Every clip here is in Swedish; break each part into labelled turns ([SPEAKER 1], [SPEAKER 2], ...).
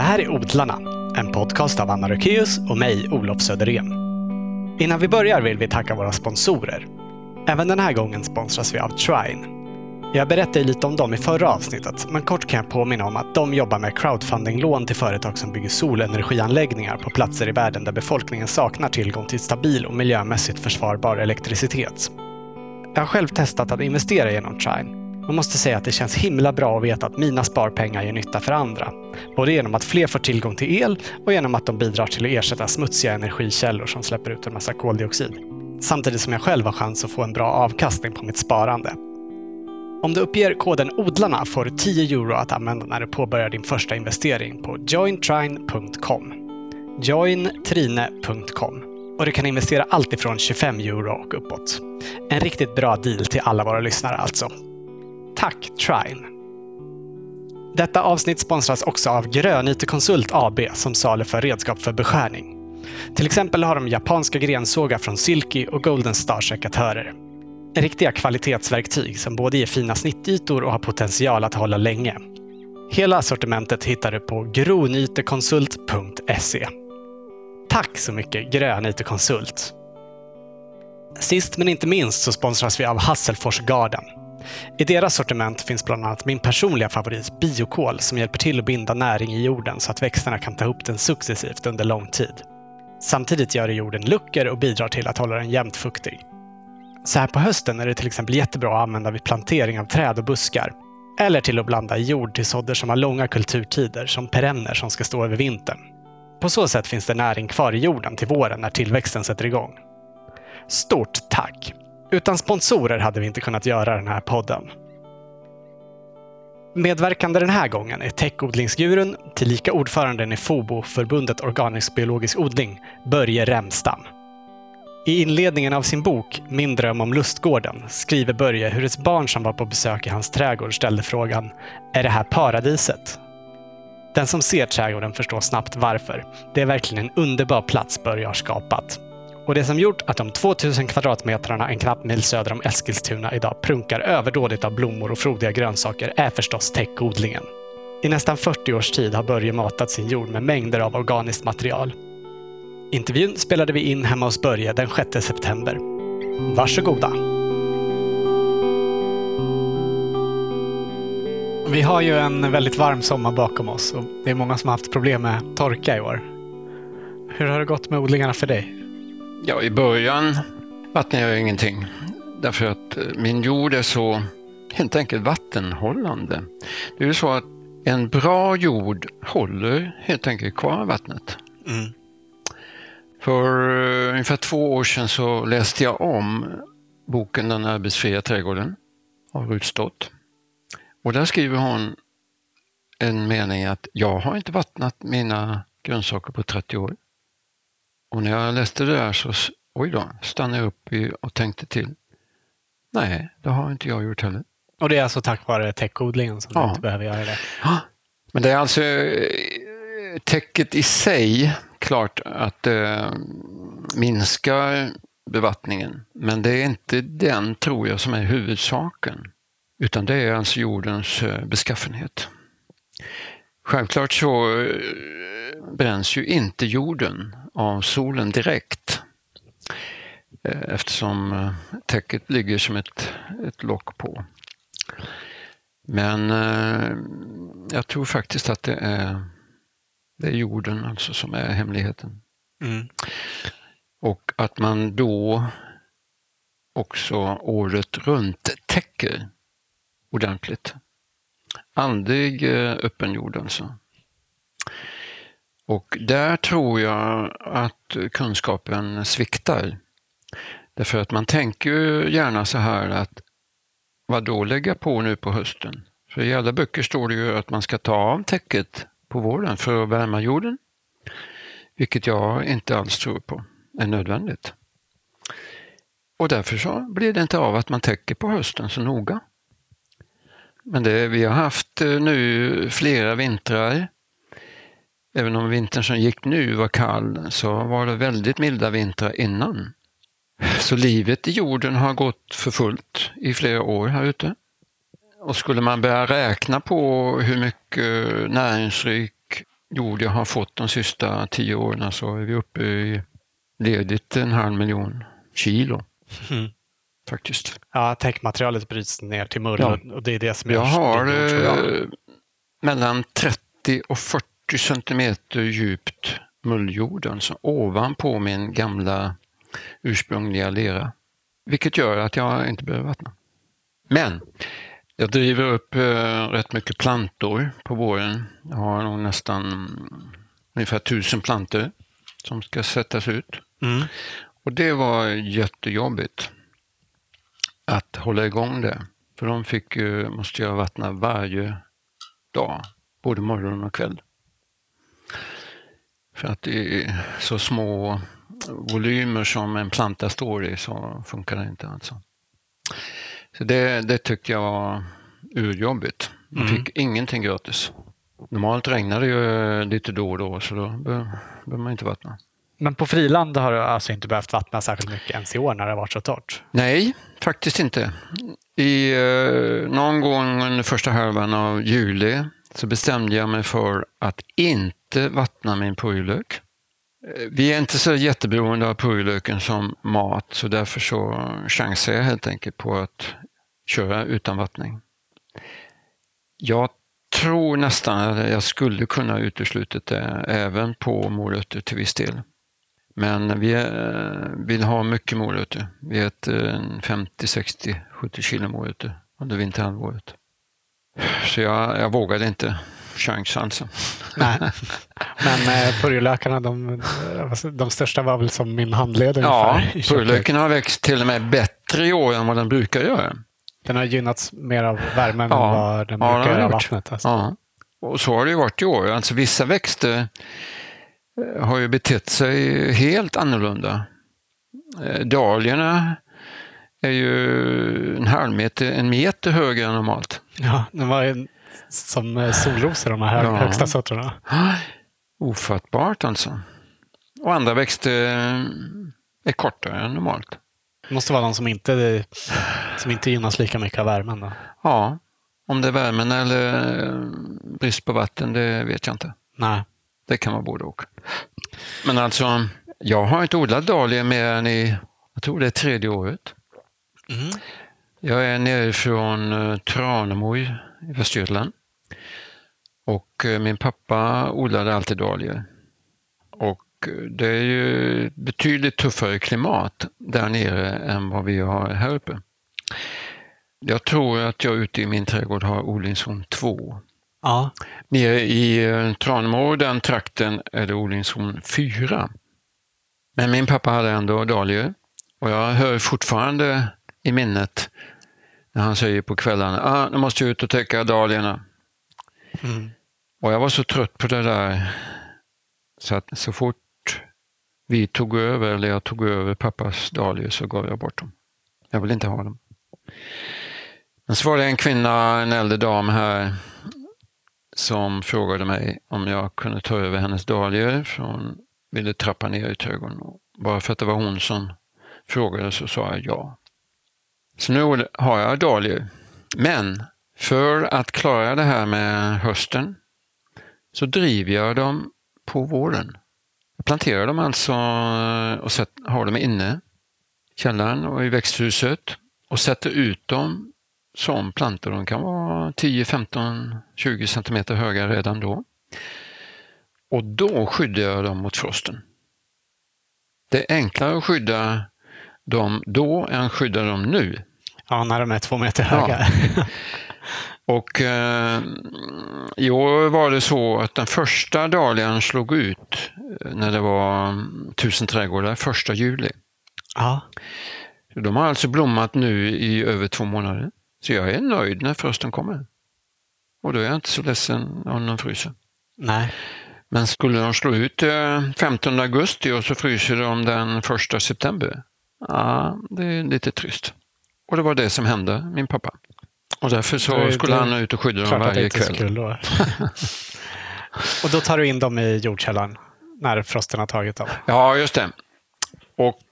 [SPEAKER 1] Det här är Odlarna, en podcast av Anna Rökeus och mig, Olof Söderén. Innan vi börjar vill vi tacka våra sponsorer. Även den här gången sponsras vi av Trine. Jag berättade lite om dem i förra avsnittet, men kort kan jag påminna om att de jobbar med crowdfundinglån till företag som bygger solenergianläggningar på platser i världen där befolkningen saknar tillgång till stabil och miljömässigt försvarbar elektricitet. Jag har själv testat att investera genom Trine man måste säga att det känns himla bra att veta att mina sparpengar gör nytta för andra. Både genom att fler får tillgång till el och genom att de bidrar till att ersätta smutsiga energikällor som släpper ut en massa koldioxid. Samtidigt som jag själv har chans att få en bra avkastning på mitt sparande. Om du uppger koden ODLARNA får du 10 euro att använda när du påbörjar din första investering på jointrine.com. jointrine.com och du kan investera allt ifrån 25 euro och uppåt. En riktigt bra deal till alla våra lyssnare alltså. Tack Trine! Detta avsnitt sponsras också av Grönyte Konsult AB som saluför redskap för beskärning. Till exempel har de japanska grensågar från Silky och Golden Star-sekatörer. Riktiga kvalitetsverktyg som både ger fina snittytor och har potential att hålla länge. Hela sortimentet hittar du på gronytekonsult.se. Tack så mycket Grönyte Konsult! Sist men inte minst så sponsras vi av Hasselfors Garden. I deras sortiment finns bland annat min personliga favorit, biokol, som hjälper till att binda näring i jorden så att växterna kan ta upp den successivt under lång tid. Samtidigt gör det jorden luckor och bidrar till att hålla den jämnt fuktig. Så här på hösten är det till exempel jättebra att använda vid plantering av träd och buskar. Eller till att blanda i jord till sådder som har långa kulturtider, som perenner som ska stå över vintern. På så sätt finns det näring kvar i jorden till våren när tillväxten sätter igång. Stort tack! Utan sponsorer hade vi inte kunnat göra den här podden. Medverkande den här gången är täckodlingsgurun, tillika ordföranden i FOBO, förbundet Organisk biologisk odling, Börje Remstam. I inledningen av sin bok Min dröm om lustgården skriver Börje hur ett barn som var på besök i hans trädgård ställde frågan Är det här paradiset? Den som ser trädgården förstår snabbt varför. Det är verkligen en underbar plats Börje har skapat. Och det som gjort att de 2000 kvadratmetrarna en knapp mil söder om Eskilstuna idag prunkar överdådigt av blommor och frodiga grönsaker är förstås täckodlingen. I nästan 40 års tid har Börje matat sin jord med mängder av organiskt material. Intervjun spelade vi in hemma hos Börje den 6 september. Varsågoda! Vi har ju en väldigt varm sommar bakom oss och det är många som har haft problem med torka i år. Hur har det gått med odlingarna för dig?
[SPEAKER 2] Ja, i början vattnade jag ingenting. Därför att eh, min jord är så helt enkelt vattenhållande. Det är ju så att en bra jord håller helt enkelt kvar vattnet. Mm. För uh, ungefär två år sedan så läste jag om boken Den arbetsfria trädgården av Rut Stott. Och där skriver hon en mening att jag har inte vattnat mina grönsaker på 30 år. Och när jag läste det där så oj då, stannade jag upp och tänkte till. Nej, det har inte jag gjort heller.
[SPEAKER 1] Och det är alltså tack vare täckodlingen som ja. du inte behöver göra det?
[SPEAKER 2] Ja. Men det är alltså eh, täcket i sig, klart att eh, minskar bevattningen. Men det är inte den, tror jag, som är huvudsaken. Utan det är alltså jordens eh, beskaffenhet. Självklart så bränns ju inte jorden av solen direkt eh, eftersom eh, täcket ligger som ett, ett lock på. Men eh, jag tror faktiskt att det är, det är jorden alltså som är hemligheten. Mm. Och att man då också året runt täcker ordentligt. Aldrig öppen jord alltså. Och där tror jag att kunskapen sviktar. Därför att man tänker ju gärna så här att vad då lägga på nu på hösten? För i alla böcker står det ju att man ska ta av täcket på våren för att värma jorden. Vilket jag inte alls tror på är nödvändigt. Och därför så blir det inte av att man täcker på hösten så noga. Men det, vi har haft eh, nu flera vintrar Även om vintern som gick nu var kall så var det väldigt milda vintrar innan. Så livet i jorden har gått för fullt i flera år här ute. Och skulle man börja räkna på hur mycket näringsrik jord jag har fått de sista tio åren så är vi uppe i ledigt en halv miljon kilo.
[SPEAKER 1] Mm.
[SPEAKER 2] Faktiskt.
[SPEAKER 1] Ja, täckmaterialet bryts ner till mull
[SPEAKER 2] Ja.
[SPEAKER 1] och- det är det som
[SPEAKER 2] Jag har
[SPEAKER 1] jag.
[SPEAKER 2] eh, mellan 30 och 40 centimeter djupt mulljord, alltså ovanpå min gamla ursprungliga lera. Vilket gör att jag inte behöver vattna. Men jag driver upp eh, rätt mycket plantor på våren. Jag har nog nästan ungefär tusen plantor som ska sättas ut.
[SPEAKER 1] Mm.
[SPEAKER 2] Och det var jättejobbigt att hålla igång det. För de fick, måste jag vattna varje dag, både morgon och kväll. För att är så små volymer som en planta står i så funkar det inte alltså. Så det, det tyckte jag var urjobbigt. Man
[SPEAKER 1] Mm.
[SPEAKER 2] fick ingenting gratis. Normalt regnar det ju lite då och då så då behöver man inte vattna.
[SPEAKER 1] Men på friland har du alltså inte behövt vattna särskilt mycket ens i år när det har varit så torrt?
[SPEAKER 2] Nej, faktiskt inte. I, eh, någon gång under första halvan av juli så bestämde jag mig för att inte vattna min purjolök. Eh, vi är inte så jätteberoende av purjolöken som mat så därför så chansar jag helt enkelt på att köra utan vattning. Jag tror nästan att jag skulle kunna utesluta det även på morötter till viss del. Men vi eh, vill ha mycket morötter. Vi äter 50, 60, 70 kilo morötter under vinterhalvåret. Så jag, jag vågade inte chansa alltså.
[SPEAKER 1] Nej. Men eh, purjolökarna, de, de största var väl som min handled
[SPEAKER 2] Ja,
[SPEAKER 1] ungefär. köket.
[SPEAKER 2] purjolöken har växt till och med bättre i år än vad den brukar göra.
[SPEAKER 1] Den har gynnats mer av värmen
[SPEAKER 2] Ja.
[SPEAKER 1] än vad den
[SPEAKER 2] Ja,
[SPEAKER 1] brukar göra av vattnet. Alltså.
[SPEAKER 2] Ja. Och så har det ju varit i år. Alltså vissa växter eh, har ju betett sig helt annorlunda. Eh, Dahliorna är ju en halv meter, en meter högre än normalt.
[SPEAKER 1] Ja, den var ju som eh, solrosor, de här
[SPEAKER 2] Ja.
[SPEAKER 1] högsta sorterna.
[SPEAKER 2] Ofattbart alltså. Och andra växter eh, är kortare än normalt.
[SPEAKER 1] Det måste vara de som inte, som inte gynnas lika mycket av värmen. Då.
[SPEAKER 2] Ja, om det är värmen eller eh, brist på vatten, det vet jag inte.
[SPEAKER 1] Nej.
[SPEAKER 2] Det kan vara både och. Men alltså, jag har inte odlat dahlior mer än i, jag tror det är tredje året.
[SPEAKER 1] Mm.
[SPEAKER 2] Jag är nere från eh, Tranemo i Västergötland. Och eh, min pappa odlade alltid dahlior. Och eh, det är ju betydligt tuffare klimat där nere än vad vi har här uppe. Jag tror att jag ute i min trädgård har odlingszon 2.
[SPEAKER 1] Ja.
[SPEAKER 2] Nere i Tranemo, den trakten, är det odlingszon 4. Men min pappa hade ändå dahlior och jag hör fortfarande i minnet när han säger på kvällarna, ah, nu måste jag ut och täcka dahliorna.
[SPEAKER 1] Mm.
[SPEAKER 2] Och jag var så trött på det där så att så fort vi tog över, eller jag tog över pappas dahlior så gav jag bort dem. Jag vill inte ha dem. Men så var det en kvinna, en äldre dam här, som frågade mig om jag kunde ta över hennes dahlior för hon ville trappa ner i trädgården. Bara för att det var hon som frågade så sa jag ja. Så nu har jag dahlior. Men för att klara det här med hösten så driver jag dem på våren. Jag planterar dem alltså eh, och har dem inne i källaren och i växthuset och sätter ut dem som plantor. De kan vara 10, 15, 20 centimeter höga redan då. Och då skyddar jag dem mot frosten. Det är enklare att skydda dem då än att skydda dem nu
[SPEAKER 1] ja, när de är två meter
[SPEAKER 2] Ja.
[SPEAKER 1] höga.
[SPEAKER 2] Och eh, i år var det så att den första dahlian slog ut eh, när det var mm, tusen trädgårdar, första juli.
[SPEAKER 1] ja.
[SPEAKER 2] De har alltså blommat nu i över två månader. Så jag är nöjd när frosten kommer. Och då är jag inte så ledsen om de fryser.
[SPEAKER 1] Nej.
[SPEAKER 2] Men skulle de slå ut eh, 15 augusti och så fryser de den 1 september, ja, det är lite trist. Och det var det som hände min pappa. Och därför så skulle han ut och skydda dem varje kväll.
[SPEAKER 1] kul då. och då tar du in dem i jordkällaren när frosten har tagit dem.
[SPEAKER 2] Ja, just det. Och,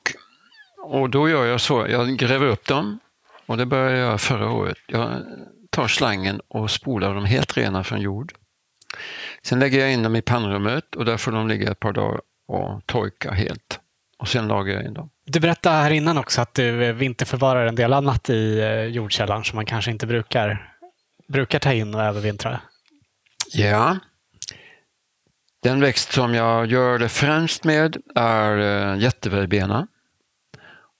[SPEAKER 2] och då gör jag så, jag gräver upp dem och det började jag göra förra året. Jag tar slangen och spolar dem helt rena från jord. Sen lägger jag in dem i pannrummet och där får de ligga ett par dagar och torka helt. Och sen lagar jag in dem.
[SPEAKER 1] Du berättade här innan också att du vinterförvarar en del annat i eh, jordkällaren som man kanske inte brukar, brukar ta in och övervintra.
[SPEAKER 2] Ja. Den växt som jag gör det främst med är uh, jätteverbena.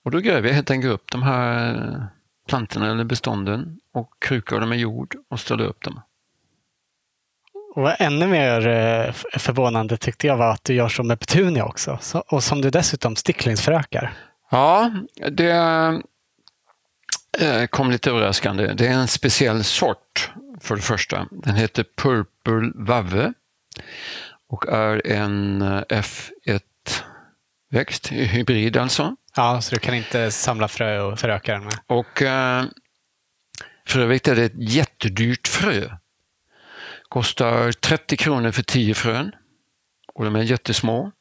[SPEAKER 2] Och då gräver jag helt enkelt upp de här plantorna eller bestånden och krukar dem med jord och ställer upp dem.
[SPEAKER 1] Och ännu mer eh, förvånande tyckte jag var att du gör så med petunia också. och som du dessutom sticklingsförökar.
[SPEAKER 2] Ja, det eh, kom lite överraskande. Det är en speciell sort för det första. Den heter Purple Vave och är en eh, F1-växt, hybrid alltså.
[SPEAKER 1] Ja, så du kan inte samla frö och föröka den med?
[SPEAKER 2] Och för övrigt är det ett jättedyrt frö. Kostar 30 kronor för 10 frön och de är jättesmå.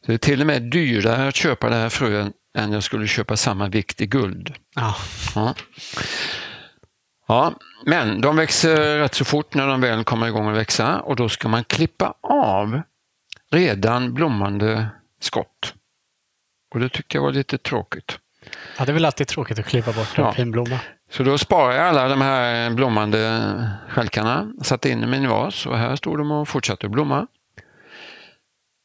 [SPEAKER 2] Så det är till och med dyrare att köpa det här frön än jag skulle köpa samma vikt i guld.
[SPEAKER 1] Ja.
[SPEAKER 2] ja. Ja, men de växer rätt så fort när de väl kommer igång att växa och då ska man klippa av redan blommande skott. Och det tyckte jag var lite tråkigt.
[SPEAKER 1] Ja, det är väl alltid tråkigt att klippa bort en ja. fin blomma.
[SPEAKER 2] Så då sparar jag alla de här blommande stjälkarna, satte in dem i min vas och här stod de och fortsatte blomma.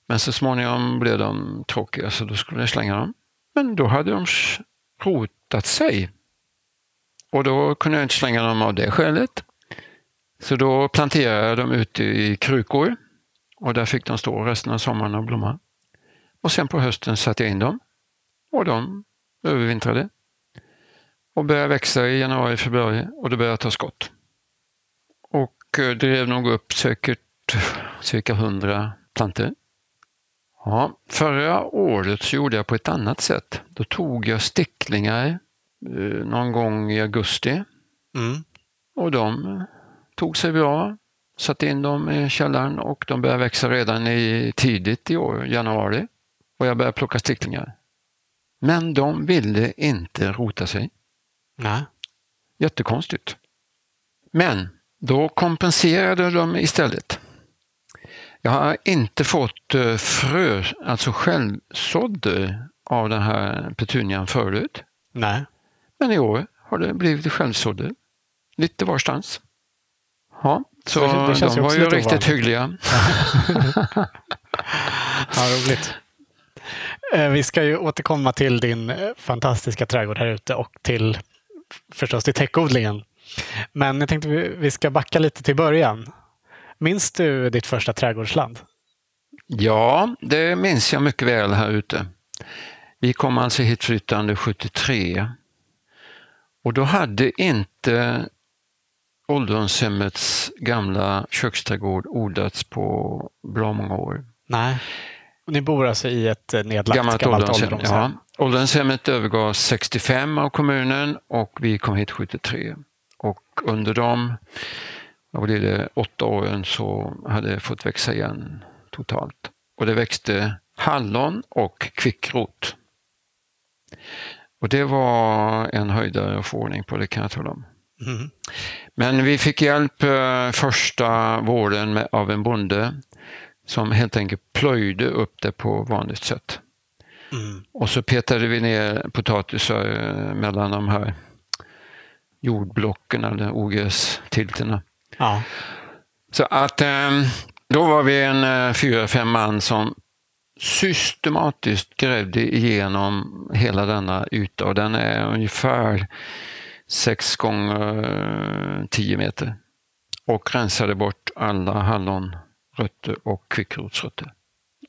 [SPEAKER 2] Men så småningom blev de tråkiga så då skulle jag slänga dem. Men då hade de rotat sig. Och då kunde jag inte slänga dem av det skälet. Så då planterade jag dem ute i krukor och där fick de stå resten av sommaren och blomma. Och sen på hösten satte jag in dem och de övervintrade och började växa i januari, februari och det började ta skott. Och eh, drev nog upp säkert cirka 100 plantor. Ja, förra året så gjorde jag på ett annat sätt. Då tog jag sticklingar eh, någon gång i augusti mm. och de tog sig bra. Satte in dem i källaren och de började växa redan i tidigt i år, januari. Och jag började plocka sticklingar. Men de ville inte rota sig.
[SPEAKER 1] Nej.
[SPEAKER 2] Jättekonstigt. Men då kompenserade de istället. Jag har inte fått eh, frö, alltså självsådder av den här petunian förut.
[SPEAKER 1] Nej.
[SPEAKER 2] Men i år har det blivit självsådder. Lite varstans. Ja, så det, det de var ju riktigt ovanligt. hyggliga.
[SPEAKER 1] ja, roligt. Eh, vi ska ju återkomma till din eh, fantastiska trädgård här ute och till förstås till täckodlingen. Men jag tänkte vi ska backa lite till början. Minns du ditt första trädgårdsland?
[SPEAKER 2] Ja, det minns jag mycket väl här ute. Vi kom alltså hit flyttande 73. Och då hade inte ålderdomshemmets gamla köksträdgård odlats på bra många år.
[SPEAKER 1] Nej. Ni bor alltså i ett eh, nedlagt gammalt, gammalt ålderdomshem?
[SPEAKER 2] Ja. Ålderdomshemmet övergavs 65 av kommunen och vi kom hit 73. Och under de vad blir det, åtta åren så hade det fått växa igen totalt. Och det växte hallon och kvickrot. Och det var en höjdare att få ordning på, det kan jag tala om. Mm. Men vi fick hjälp eh, första våren med, av en bonde som helt enkelt plöjde upp det på vanligt sätt. Mm. Och så petade vi ner potatisar eh, mellan de här jordblocken eller ogrästilterna.
[SPEAKER 1] Ja.
[SPEAKER 2] Så att ehm, då var vi en eh, fyra, fem man som systematiskt grävde igenom hela denna yta och den är ungefär 6 gånger 10 meter. Och rensade bort alla hallonrötter och kvickrotsrötter.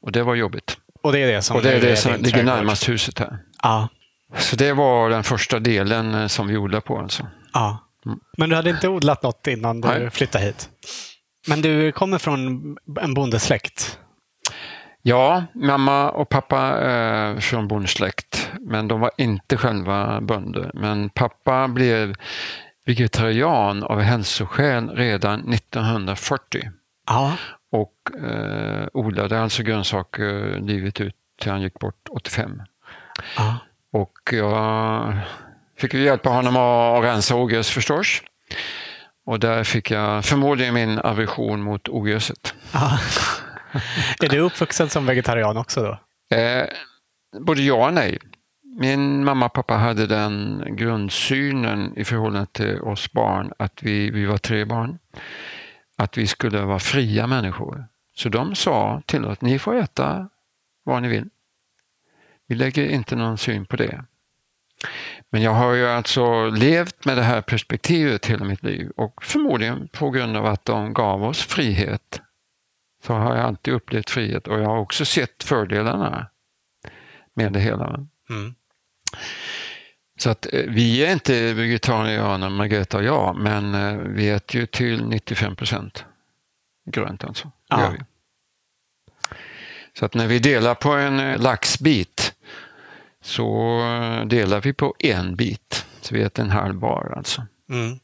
[SPEAKER 2] Och det var jobbigt.
[SPEAKER 1] Och det är det som,
[SPEAKER 2] och det är det som ligger närmast huset här.
[SPEAKER 1] Ja.
[SPEAKER 2] Så det var den första delen eh, som vi odlade på alltså.
[SPEAKER 1] Ja. Mm. Men du hade inte odlat något innan du Nej. flyttade hit? Men du kommer från en bondesläkt?
[SPEAKER 2] Ja, mamma och pappa är från bondsläkt, men de var inte själva bönder. Men pappa blev vegetarian av hälsoskäl redan 1940.
[SPEAKER 1] Ja.
[SPEAKER 2] Och eh, odlade alltså grönsaker livet ut till han gick bort 85.
[SPEAKER 1] Ja.
[SPEAKER 2] Och jag fick hjälpa honom att rensa ogräs förstås. Och där fick jag förmodligen min aversion mot ogräset.
[SPEAKER 1] är du uppvuxen som vegetarian också då?
[SPEAKER 2] Eh, både ja och nej. Min mamma och pappa hade den grundsynen i förhållande till oss barn, att vi, vi var tre barn, att vi skulle vara fria människor. Så de sa till oss, ni får äta vad ni vill. Vi lägger inte någon syn på det. Men jag har ju alltså levt med det här perspektivet hela mitt liv och förmodligen på grund av att de gav oss frihet så har jag alltid upplevt frihet och jag har också sett fördelarna med det hela. Mm. Så att eh, vi är inte vegetarianer, Margareta och jag, men eh, vi äter ju till 95 procent grönt alltså. Ja. Så att när vi delar på en eh, laxbit så delar vi på en bit. Så vi äter en halv bar alltså. Mm.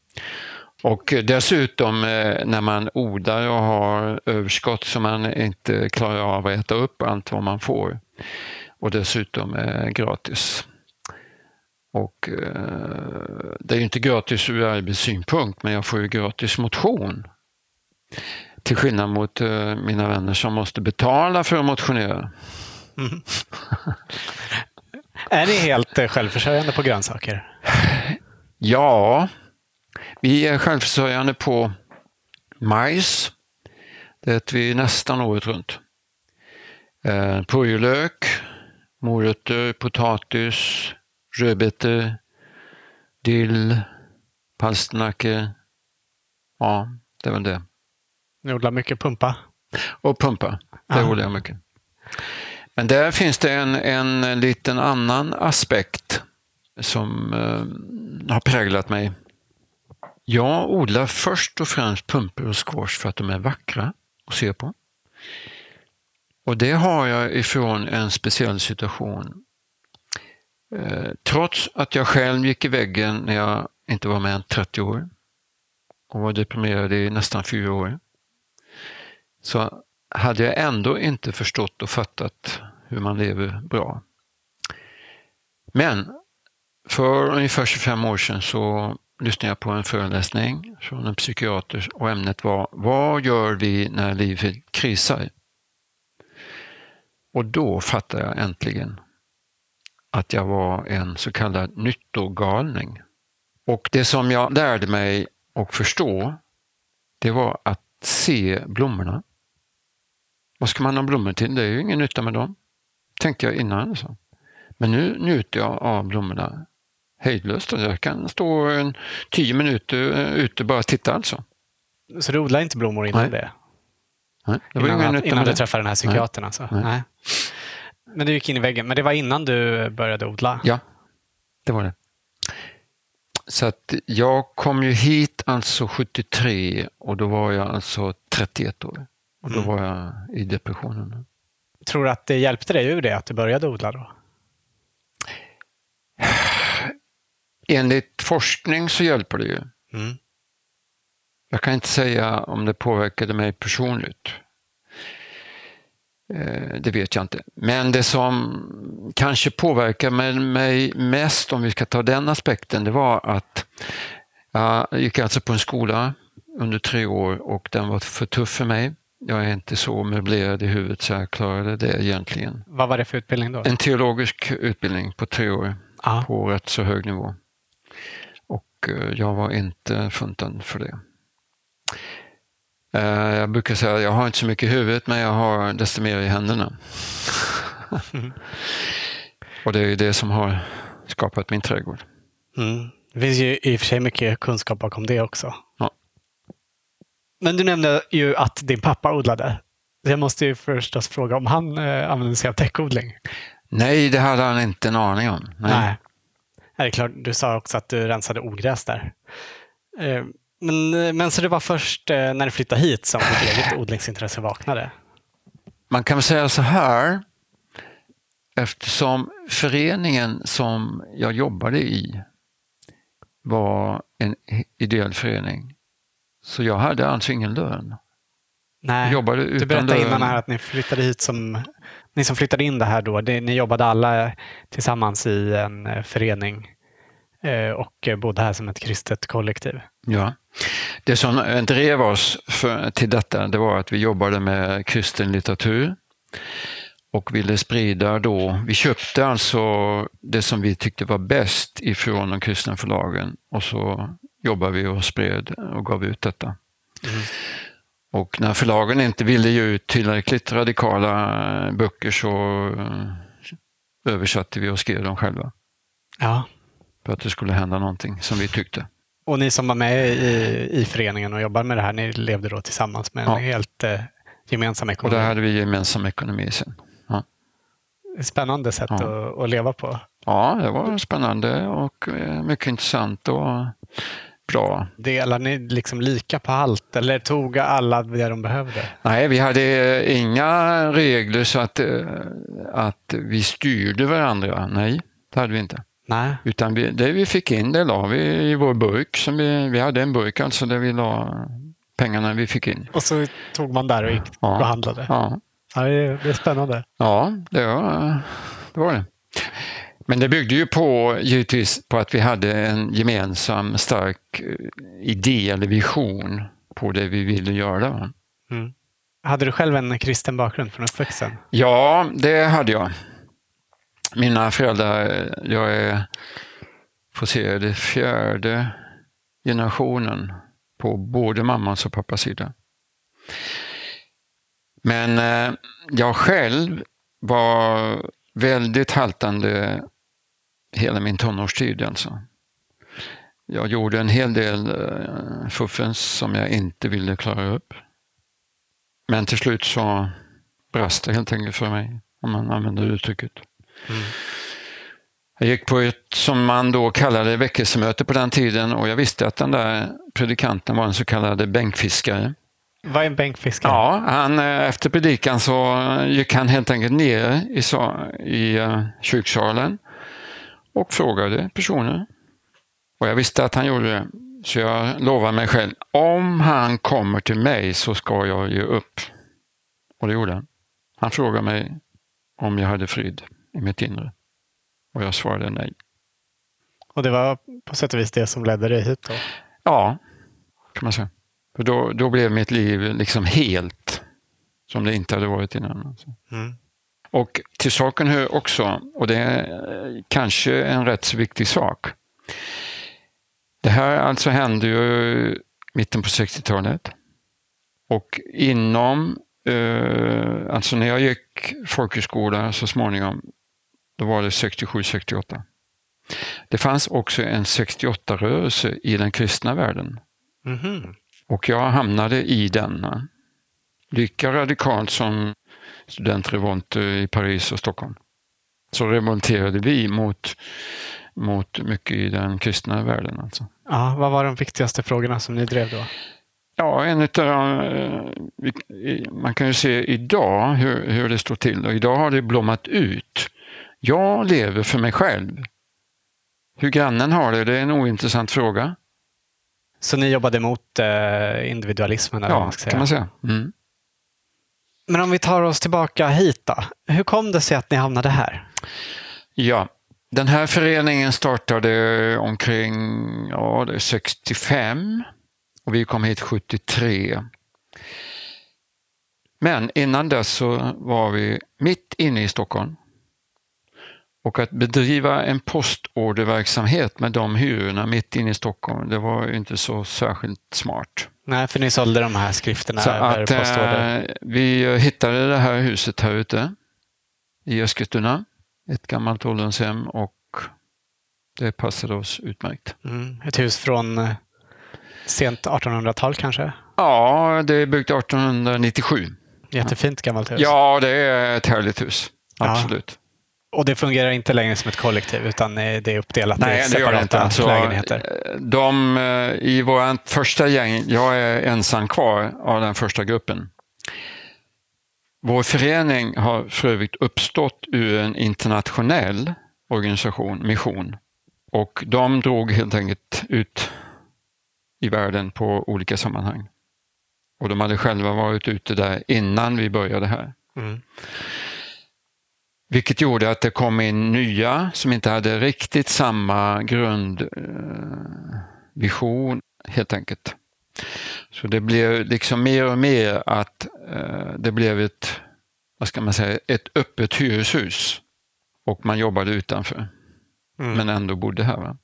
[SPEAKER 2] Och dessutom när man odlar och har överskott som man inte klarar av att äta upp allt vad man får. Och dessutom gratis. Och eh, det är ju inte gratis ur arbetssynpunkt, men jag får ju gratis motion. Till skillnad mot eh, mina vänner som måste betala för att motionera. Mm.
[SPEAKER 1] är ni helt eh, självförsörjande på grönsaker?
[SPEAKER 2] Ja, vi är självförsörjande på majs. Det äter vi nästan året runt. Eh, purjolök, morötter, potatis, rödbetor, dill, palsternacka. Ja, det är väl det.
[SPEAKER 1] Ni odlar mycket pumpa?
[SPEAKER 2] Och pumpa, det odlar jag mycket. Men där finns det en, en liten annan aspekt som eh, har präglat mig. Jag odlar först och främst pumpor och squash för att de är vackra att se på. Och det har jag ifrån en speciell situation Eh, trots att jag själv gick i väggen när jag inte var med än 30 år och var deprimerad i nästan fyra år, så hade jag ändå inte förstått och fattat hur man lever bra. Men för ungefär 25 år sedan så lyssnade jag på en föreläsning från en psykiater och ämnet var Vad gör vi när livet krisar? Och då fattade jag äntligen att jag var en så kallad nyttogalning. Och det som jag lärde mig och förstå, det var att se blommorna. Vad ska man ha blommor till? Det är ju ingen nytta med dem, tänkte jag innan. Alltså. Men nu njuter jag av blommorna hejdlöst. Jag kan stå en tio minuter eh, ute och bara titta alltså.
[SPEAKER 1] Så du odlar inte blommor innan Nej. det?
[SPEAKER 2] Nej,
[SPEAKER 1] det var innan, ingen att, innan du träffade den här psykiatern? Alltså. Nej. Nej. Men du gick in i väggen. Men det var innan du började odla?
[SPEAKER 2] Ja, det var det. Så att jag kom ju hit alltså 73 och då var jag alltså 31 år. Och då mm. var jag i depressionen.
[SPEAKER 1] Tror du att det hjälpte dig ur det, att du började odla då?
[SPEAKER 2] Enligt forskning så hjälper det ju. Mm. Jag kan inte säga om det påverkade mig personligt. Eh, det vet jag inte. Men det som kanske påverkar mig mest, om vi ska ta den aspekten, det var att jag gick alltså på en skola under tre år och den var för tuff för mig. Jag är inte så möblerad i huvudet så jag klarade det egentligen.
[SPEAKER 1] Vad var det för utbildning då?
[SPEAKER 2] En teologisk utbildning på tre år Aha. på rätt så hög nivå. Och eh, jag var inte funtad för det. Eh, jag brukar säga att jag har inte så mycket i huvudet men jag har desto mer i händerna. och det är det som har skapat min trädgård.
[SPEAKER 1] Mm. Det finns ju i och för sig mycket kunskap bakom det också. Ja. Men du nämnde ju att din pappa odlade. Jag måste ju förstås fråga om han eh, använde sig av täckodling?
[SPEAKER 2] Nej, det hade han inte en aning om. Nej. Nej.
[SPEAKER 1] Det är klart, du sa också att du rensade ogräs där. Men, men så det var först eh, när du flyttade hit som ditt eget odlingsintresse vaknade?
[SPEAKER 2] Man kan väl säga så här, eftersom föreningen som jag jobbade i var en ideell förening, så jag hade alltså ingen lön.
[SPEAKER 1] Nej, jobbade utan du berättade lön. innan här att ni flyttade hit som, ni som flyttade in det här då, det, ni jobbade alla tillsammans i en eh, förening eh, och bodde här som ett kristet kollektiv.
[SPEAKER 2] Ja. Det som drev oss för, till detta det var att vi jobbade med kristen litteratur och ville sprida då, vi köpte alltså det som vi tyckte var bäst ifrån de kristna förlagen och så jobbade vi och spred och gav ut detta. Mm. Och när förlagen inte ville ge ut tillräckligt radikala böcker så eh, översatte vi och skrev dem själva.
[SPEAKER 1] Ja.
[SPEAKER 2] För att det skulle hända någonting som vi tyckte.
[SPEAKER 1] Och ni som var med i, i föreningen och jobbade med det här, ni levde då tillsammans med en ja. helt eh, gemensam ekonomi?
[SPEAKER 2] Och där hade vi gemensam ekonomi sen. Ja.
[SPEAKER 1] Spännande sätt ja. att, att, leva på.
[SPEAKER 2] Ja, det var spännande och eh, mycket intressant och bra.
[SPEAKER 1] Delar ni liksom lika på allt eller tog alla det de behövde?
[SPEAKER 2] Nej, vi hade eh, inga regler så att, eh, att vi styrde varandra. Nej, det hade vi inte.
[SPEAKER 1] Nej.
[SPEAKER 2] Utan vi, det vi fick in det la vi i vår burk. Som vi, vi hade en burk alltså där vi la pengarna vi fick in.
[SPEAKER 1] Och så tog man där och gick ja. och handlade?
[SPEAKER 2] Ja.
[SPEAKER 1] ja det, är, det är spännande.
[SPEAKER 2] Ja, det var det. Var det. Men det byggde ju på, givetvis, på att vi hade en gemensam stark eh, idé eller vision på det vi ville göra.
[SPEAKER 1] Mm. Hade du själv en kristen bakgrund från uppväxten?
[SPEAKER 2] Ja, det hade jag. Mina föräldrar, jag är, får se, det fjärde generationen på både mammas och pappas sida. Men eh, jag själv var väldigt haltande hela min tonårstid alltså. Jag gjorde en hel del eh, fuffens som jag inte ville klara upp. Men till slut så brast det helt enkelt för mig, om man använder uttrycket. Mm. Jag gick på ett, som man då kallade väckelsemöte på den tiden och jag visste att den där predikanten var en så kallad bänkfiskare.
[SPEAKER 1] Vad är en bänkfiskare?
[SPEAKER 2] Ja, han, eh, efter predikan så gick han helt enkelt ner i, i uh, kyrksalen och frågade personer. Och jag visste att han gjorde det, så jag lovade mig själv, om han kommer till mig så ska jag ge upp. Och det gjorde han. Han frågade mig om jag hade frid i mitt inre. Och jag svarade nej.
[SPEAKER 1] Och det var på sätt och vis det som ledde dig hit då?
[SPEAKER 2] Ja, kan man säga. För då, då blev mitt liv liksom helt som det inte hade varit innan. Alltså. Mm. Och till saken hör också, och det är kanske en rätt så viktig sak. Det här alltså hände ju mitten på 60-talet. Och inom, eh, alltså när jag gick folkhögskola så småningom, då var det 67-68. Det fanns också en 68-rörelse i den kristna världen. Mm. Och jag hamnade i denna. Lika radikalt som studentrevolt i Paris och Stockholm. Så revolterade vi mot, mot mycket i den kristna världen. Alltså.
[SPEAKER 1] Ja, vad var de viktigaste frågorna som ni drev då?
[SPEAKER 2] Ja, en utav, eh, man kan ju se idag hur, hur det står till och idag har det blommat ut. Jag lever för mig själv. Hur grannen har det, det är en ointressant fråga.
[SPEAKER 1] Så ni jobbade mot eh, individualismen? Eller
[SPEAKER 2] ja, man ska säga. kan man säga. Mm.
[SPEAKER 1] Men om vi tar oss tillbaka hit då. Hur kom det sig att ni hamnade här?
[SPEAKER 2] Ja, den här föreningen startade omkring ja, 65 och vi kom hit 73. Men innan dess så var vi mitt inne i Stockholm. Och att bedriva en postorderverksamhet med de hyrorna mitt inne i Stockholm, det var inte så särskilt smart.
[SPEAKER 1] Nej, för ni sålde de här skrifterna
[SPEAKER 2] så över att, postorder? Eh, vi hittade det här huset här ute i Eskilstuna. Ett gammalt ålderdomshem och det passade oss utmärkt.
[SPEAKER 1] Mm, ett hus från eh, sent 1800-tal kanske?
[SPEAKER 2] Ja, det är byggt 1897.
[SPEAKER 1] Jättefint gammalt hus.
[SPEAKER 2] Ja, det är ett härligt hus. Absolut.
[SPEAKER 1] Och det fungerar inte längre som ett kollektiv utan det är uppdelat Nej, i separata alltså, lägenheter?
[SPEAKER 2] De, eh, I vårt första gäng, jag är ensam kvar av den första gruppen. Vår förening har för övrigt uppstått ur en internationell organisation, mission. Och de drog helt enkelt ut i världen på olika sammanhang. Och de hade själva varit ute där innan vi började här. Mm. Vilket gjorde att det kom in nya som inte hade riktigt samma grundvision eh, helt enkelt. Så det blev liksom mer och mer att eh, det blev ett, vad ska man säga, ett öppet hyreshus. Och man jobbade utanför. Mm. Men ändå bodde här. Va?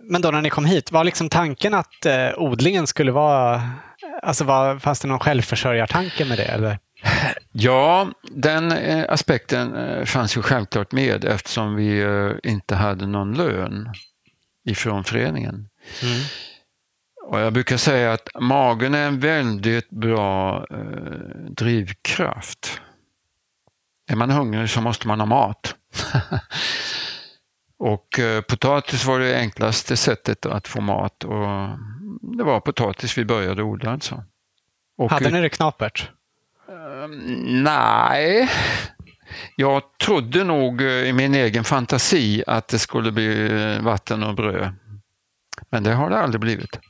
[SPEAKER 1] Men då när ni kom hit, var liksom tanken att eh, odlingen skulle vara... Alltså var, fanns det någon självförsörjartanke med det? Eller?
[SPEAKER 2] Ja, den eh, aspekten eh, fanns ju självklart med eftersom vi eh, inte hade någon lön ifrån föreningen. Mm. Och jag brukar säga att magen är en väldigt bra eh, drivkraft. Är man hungrig så måste man ha mat. och eh, potatis var det enklaste sättet att få mat och det var potatis vi började odla alltså.
[SPEAKER 1] Och, Hade ni det knapert?
[SPEAKER 2] Uh, nej, jag trodde nog i min egen fantasi att det skulle bli vatten och bröd. Men det har det aldrig blivit.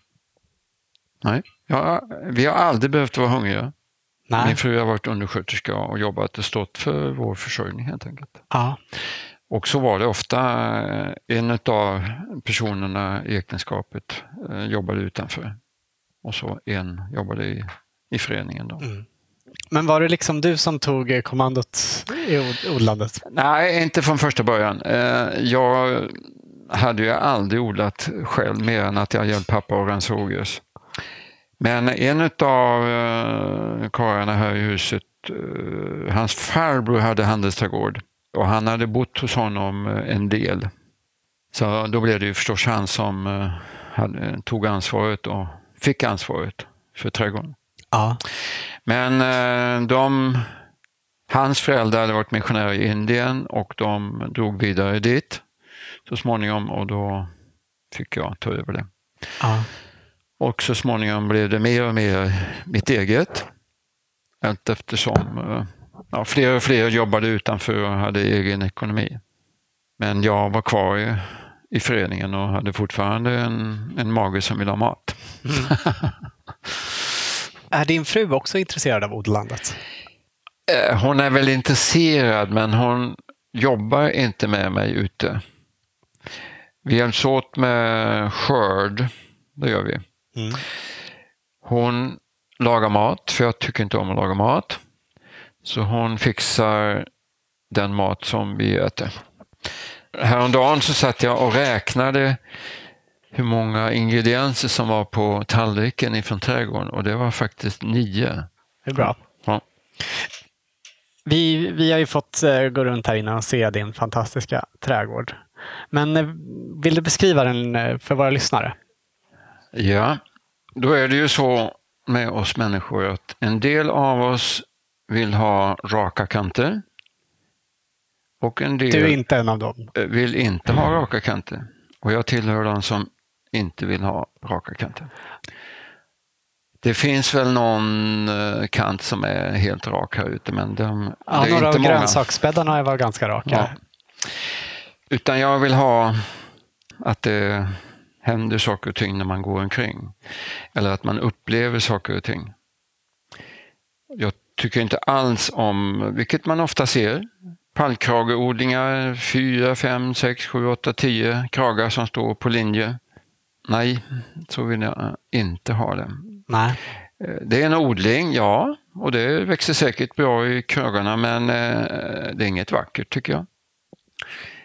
[SPEAKER 2] Nej, ja, vi har aldrig behövt vara hungriga. Nej. Min fru har varit undersköterska och jobbat och stått för vår försörjning helt enkelt. Ja. Och så var det ofta eh, en av personerna i äktenskapet eh, jobbade utanför och så en jobbade i, i föreningen. Då. Mm.
[SPEAKER 1] Men var det liksom du som tog kommandot i odlandet?
[SPEAKER 2] Nej, inte från första början. Eh, jag hade ju aldrig odlat själv mer än att jag hjälpt pappa att rensa rågräs. Men en av uh, karlarna här i huset, hans farbror hade handelsträdgård och han hade bott hos honom en del. Så då blev det ju förstås han som hade, tog ansvaret och fick ansvaret för trädgården. Ja. Men de, hans föräldrar hade varit missionärer i Indien och de drog vidare dit så småningom och då fick jag ta över det. Ja. Och så småningom blev det mer och mer mitt eget. Allt eftersom eh, ja, fler och fler jobbade utanför och hade egen ekonomi. Men jag var kvar i, i föreningen och hade fortfarande en, en mage som ville ha mat. Mm.
[SPEAKER 1] är din fru också intresserad av odlandet?
[SPEAKER 2] Eh, hon är väl intresserad men hon jobbar inte med mig ute. Vi hjälps åt med skörd, det gör vi. Mm. Hon lagar mat, för jag tycker inte om att laga mat. Så hon fixar den mat som vi äter. Häromdagen så satt jag och räknade hur många ingredienser som var på tallriken ifrån trädgården och det var faktiskt nio.
[SPEAKER 1] Det är bra. Ja. Vi, vi har ju fått eh, gå runt här innan och se din fantastiska trädgård. Men eh, vill du beskriva den eh, för våra lyssnare?
[SPEAKER 2] Ja, då är det ju så med oss människor att en del av oss vill ha raka kanter. Och en del
[SPEAKER 1] du är inte en av dem.
[SPEAKER 2] vill inte ha raka kanter. Och jag tillhör de som inte vill ha raka kanter. Det finns väl någon eh, kant som är helt rak här ute, men de,
[SPEAKER 1] ja,
[SPEAKER 2] det
[SPEAKER 1] är
[SPEAKER 2] några
[SPEAKER 1] inte av grönsaksbäddarna var ganska raka. Ja.
[SPEAKER 2] Utan jag vill ha att det händer saker och ting när man går omkring. Eller att man upplever saker och ting. Jag tycker inte alls om, vilket man ofta ser, pallkrageodlingar, fyra, fem, sex, sju, åtta, tio kragar som står på linje. Nej, så vill jag inte ha det. Nej. Eh, det är en odling, ja, och det växer säkert bra i kragarna, men eh, det är inget vackert tycker jag.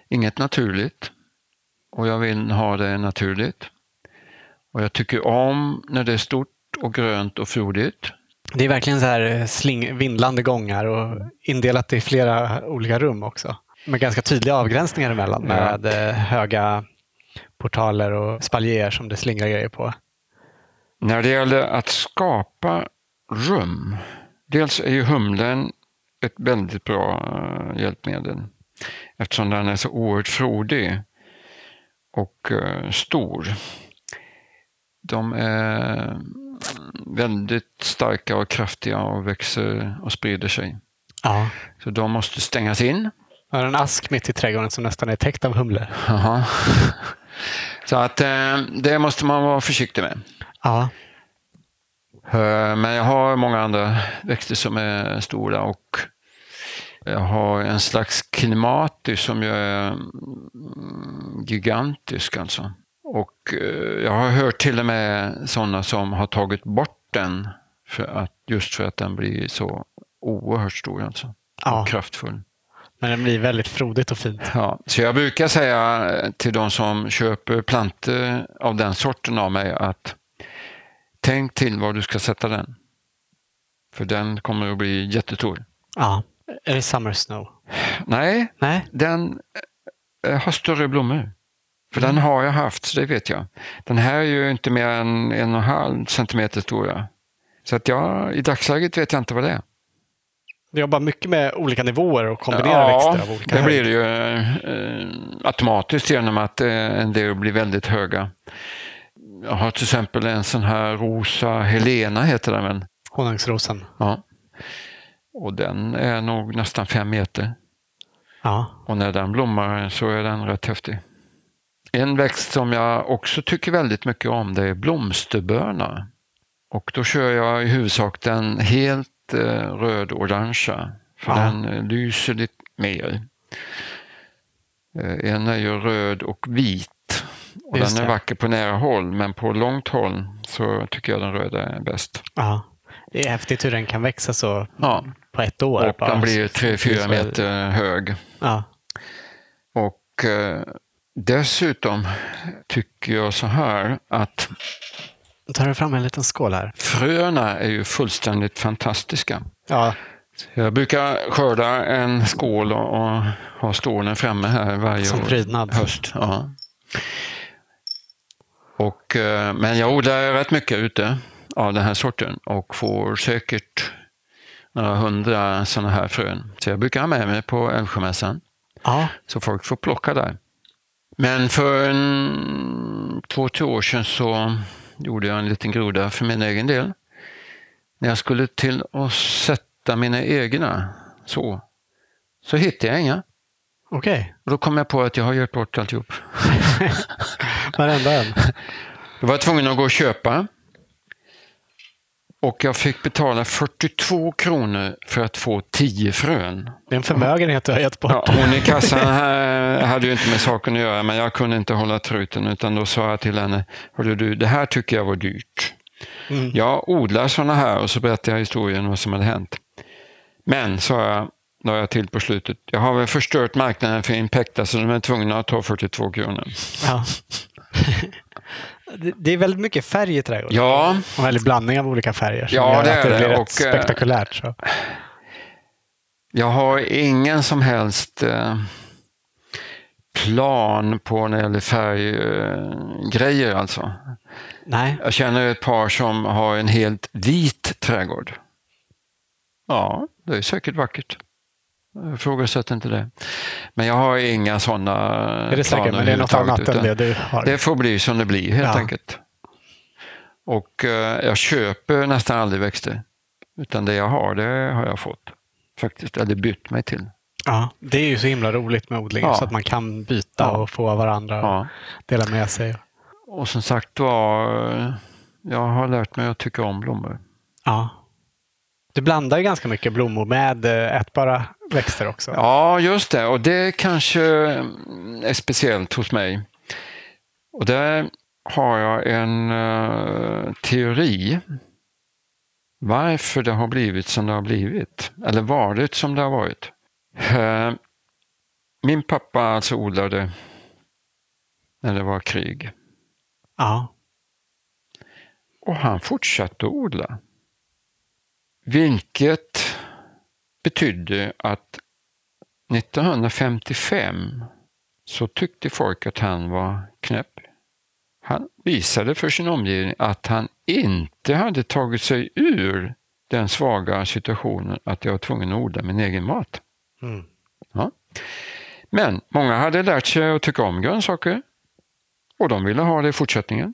[SPEAKER 2] Inget naturligt. Och jag vill ha det naturligt. Och jag tycker om när det är stort och grönt och frodigt.
[SPEAKER 1] Det är verkligen så här eh, sling, vindlande gångar och indelat i flera olika rum också. Med ganska tydliga avgränsningar emellan med ja. Höga portaler och spaljéer som det slingrar grejer på.
[SPEAKER 2] När det gäller att skapa rum, dels är ju humlen ett väldigt bra eh, hjälpmedel eftersom den är så oerhört frodig och stor. De är väldigt starka och kraftiga och växer och sprider sig. Ja. Så de måste stängas in.
[SPEAKER 1] Jag har en ask mitt i trädgården som nästan är täckt av humlor.
[SPEAKER 2] Så att eh, det måste man vara försiktig med. Ja. Eh, men jag har många andra växter som är stora och Jag har en slags klimatis som jag är mm, gigantisk alltså. Och eh, jag har hört till och med sådana som har tagit bort den för att, just för att den blir så oerhört stor alltså.
[SPEAKER 1] Ja.
[SPEAKER 2] Och kraftfull.
[SPEAKER 1] Men den blir väldigt frodigt och fint.
[SPEAKER 2] Ja, så jag brukar säga till de som köper plantor av den sorten av mig att tänk till var du ska sätta den. För den kommer att bli jättestor.
[SPEAKER 1] Ja. Är det Summer Snow?
[SPEAKER 2] Nej,
[SPEAKER 1] Nej.
[SPEAKER 2] den eh, har större blommor. För
[SPEAKER 1] Mm.
[SPEAKER 2] den har jag haft, så det vet jag. Den här är ju inte mer än en och en halv centimeter stora. Så att jag, i dagsläget vet jag inte vad det är.
[SPEAKER 1] Du jobbar mycket med olika nivåer och kombinerar växter av olika
[SPEAKER 2] det blir det ju eh, automatiskt genom att eh, en del blir väldigt höga. Jag har till exempel en sån här rosa Helena heter den väl?
[SPEAKER 1] Honungsrosen.
[SPEAKER 2] Ja. Och den är nog nästan fem meter.
[SPEAKER 1] Ja.
[SPEAKER 2] Och när den blommar så är den rätt häftig. En växt som jag också tycker väldigt mycket om det är blomsterbörna. Och då kör jag i huvudsak den helt eh, röd-orangea. För
[SPEAKER 1] Ja.
[SPEAKER 2] den eh, lyser lite mer. Eh, en är ju röd och vit. Och
[SPEAKER 1] Just
[SPEAKER 2] den är
[SPEAKER 1] det.
[SPEAKER 2] vacker på nära håll men på långt håll så tycker jag den röda är bäst.
[SPEAKER 1] ja. Det är häftigt hur den kan växa så
[SPEAKER 2] Ja,
[SPEAKER 1] på ett år.
[SPEAKER 2] och
[SPEAKER 1] bara.
[SPEAKER 2] den blir
[SPEAKER 1] Så-
[SPEAKER 2] 3-4 meter hög.
[SPEAKER 1] Ja.
[SPEAKER 2] Och eh, dessutom tycker jag så här att
[SPEAKER 1] tar du fram en liten skål här.
[SPEAKER 2] fröna är ju fullständigt fantastiska.
[SPEAKER 1] Ja.
[SPEAKER 2] Jag brukar skörda en skål och, ha stålen framme här varje
[SPEAKER 1] Som prydnad.
[SPEAKER 2] höst. Ja. Och, eh, men jag odlar rätt mycket ute av den här sorten och får säkert några hundra sådana här frön. Så jag brukar ha med mig på Älvsjömässan.
[SPEAKER 1] Ja.
[SPEAKER 2] Så folk får plocka där. Men för en, två, tre år sedan så gjorde jag en liten groda för min egen del. När jag skulle till att sätta mina egna så, så hittade jag inga.
[SPEAKER 1] Okej.
[SPEAKER 2] Och då kom jag på att jag har gjort bort alltihop.
[SPEAKER 1] Varenda en.
[SPEAKER 2] Jag var tvungen att gå och köpa. Och jag fick betala 42 kronor för att få 10 frön.
[SPEAKER 1] Det är en förmögenhet du har gett bort.
[SPEAKER 2] Ja, hon i kassan här hade ju inte med saken att göra, men jag kunde inte hålla truten utan då sa jag till henne, Hörru du, det här tycker jag var dyrt.
[SPEAKER 1] Mm.
[SPEAKER 2] Jag odlar sådana här och så berättade jag historien vad som hade hänt. Men, sa jag, la jag till på slutet, jag har väl förstört marknaden för Impecta så de är tvungna att ta 42 kronor.
[SPEAKER 1] Ja. Det- är väldigt mycket färg i trädgården.
[SPEAKER 2] Ja,
[SPEAKER 1] Och väldigt blandning av olika färger
[SPEAKER 2] Ja, det är
[SPEAKER 1] det blir
[SPEAKER 2] det.
[SPEAKER 1] rätt
[SPEAKER 2] Och, eh,
[SPEAKER 1] spektakulärt. Så.
[SPEAKER 2] jag har ingen som helst eh, plan på när det gäller färggrejer alltså.
[SPEAKER 1] Nej,
[SPEAKER 2] Jag känner ett par som har en helt vit trädgård. Ja, det är säkert vackert. Ifrågasätter inte det. Men jag har inga sådana
[SPEAKER 1] är det säkert, men det är något annat än det du har.
[SPEAKER 2] Det får bli som det blir helt
[SPEAKER 1] Ja.
[SPEAKER 2] enkelt. Och eh, jag köper nästan aldrig växter. Utan det jag har, det har jag fått. Faktiskt, eller bytt mig till.
[SPEAKER 1] Ja, det är ju så himla roligt med odling
[SPEAKER 2] Ja.
[SPEAKER 1] så att man kan byta
[SPEAKER 2] Ja.
[SPEAKER 1] och få varandra och
[SPEAKER 2] Ja.
[SPEAKER 1] dela med sig.
[SPEAKER 2] Och som sagt var, jag har lärt mig att tycka om blommor.
[SPEAKER 1] Ja. Du blandar ju ganska mycket blommor med eh, ätbara växter också.
[SPEAKER 2] Ja, just det. Och det kanske är speciellt hos mig. Och där har jag en eh, teori varför det har blivit som det har blivit. Eller varit som det har varit. Eh, min pappa alltså odlade när det var krig.
[SPEAKER 1] Ja.
[SPEAKER 2] Och han fortsatte att odla. Vilket betydde att 1955 så tyckte folk att han var knäpp. Han visade för sin omgivning att han inte hade tagit sig ur den svaga situationen att jag var tvungen att odla min egen mat.
[SPEAKER 1] Mm.
[SPEAKER 2] Men många hade lärt sig att tycka om grönsaker och de ville ha det i fortsättningen.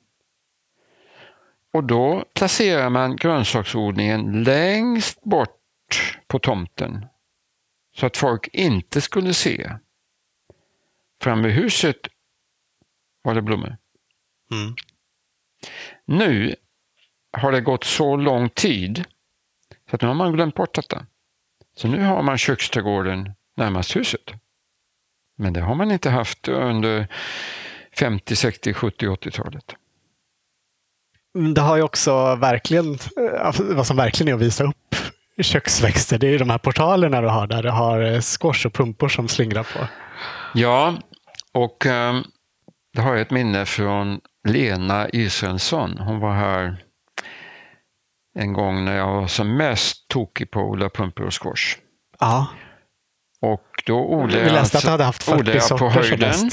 [SPEAKER 2] Och då placerar man grönsaksodlingen längst bort på tomten så att folk inte skulle se. Framme vid huset var det blommor.
[SPEAKER 1] Mm.
[SPEAKER 2] Nu har det gått så lång tid så att nu har man glömt bort detta. Så nu har man köksträdgården närmast huset. Men det har man inte haft under 50, 60, 70, 80-talet.
[SPEAKER 1] Det har ju också verkligen, eh, vad som verkligen är att visa upp köksväxter, det är ju de här portalerna du har där du har eh, squash och pumpor som slingrar på.
[SPEAKER 2] Ja, och eh, det har jag ett minne från Lena Israelsson. Hon var här en gång när jag var som mest tokig på att odla pumpor och squash.
[SPEAKER 1] Ja.
[SPEAKER 2] Och då odlade jag,
[SPEAKER 1] läste att du hade haft 40
[SPEAKER 2] odlade jag på höjden.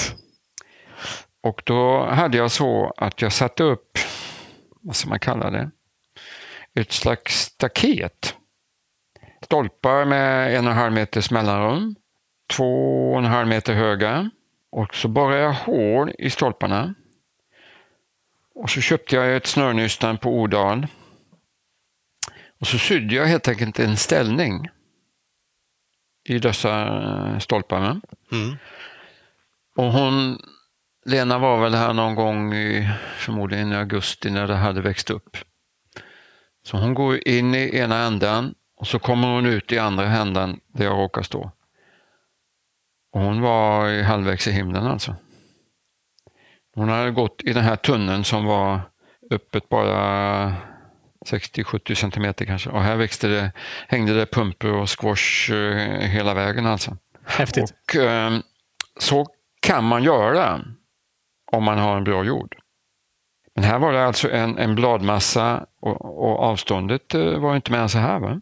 [SPEAKER 2] Och då hade jag så att jag satte upp, vad ska man kalla det, ett slags staket. Stolpar med en och en halv meters mellanrum, två och en halv meter höga. Och så borrade jag hål i stolparna. Och så köpte jag ett snörnystan på Odal. Och så sydde jag helt enkelt en ställning i dessa eh, stolpar.
[SPEAKER 1] Mm.
[SPEAKER 2] Och hon, Lena var väl här någon gång i, förmodligen i augusti när det hade växt upp. Så hon går in i ena änden och så kommer hon ut i andra änden där jag råkar stå. Och hon var i halvvägs i himlen alltså. Hon hade gått i den här tunneln som var öppet bara 60-70 centimeter kanske. Och här växte det, hängde det pumpor och squash eh, hela vägen alltså.
[SPEAKER 1] Häftigt.
[SPEAKER 2] Och eh, så kan man göra om man har en bra jord. Men här var det alltså en, en bladmassa och, och avståndet eh, var inte mer än så här. Va?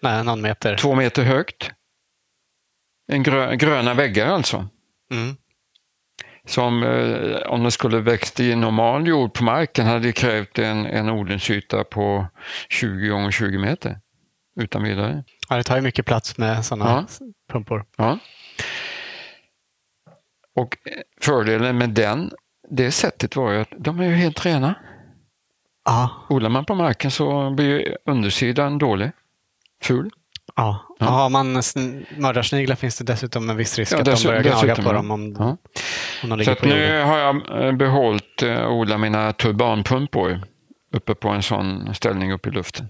[SPEAKER 1] Nej, någon meter.
[SPEAKER 2] Två meter högt. En grö, gröna väggar alltså.
[SPEAKER 1] Mm.
[SPEAKER 2] Som eh, om det skulle växt i normal jord på marken hade det krävt en, en odlingsyta på 20 gånger 20 meter. Utan vidare.
[SPEAKER 1] Ja, det tar ju mycket plats med sådana pumpor.
[SPEAKER 2] Ja. Och fördelen med den, det sättet var ju att de är ju helt rena.
[SPEAKER 1] Ja,
[SPEAKER 2] Odlar man på marken så blir ju undersidan dålig, ful.
[SPEAKER 1] ja.
[SPEAKER 2] Ja.
[SPEAKER 1] Och har man sn- mördarsniglar finns det dessutom en viss risk
[SPEAKER 2] Ja,
[SPEAKER 1] att de börjar gnaga på
[SPEAKER 2] ja.
[SPEAKER 1] dem om,
[SPEAKER 2] Ja.
[SPEAKER 1] om de
[SPEAKER 2] Så
[SPEAKER 1] ligger
[SPEAKER 2] att
[SPEAKER 1] på jorden.
[SPEAKER 2] nu har jag eh, behållit eh, odla mina turbanpumpor uppe på en sån ställning uppe i luften.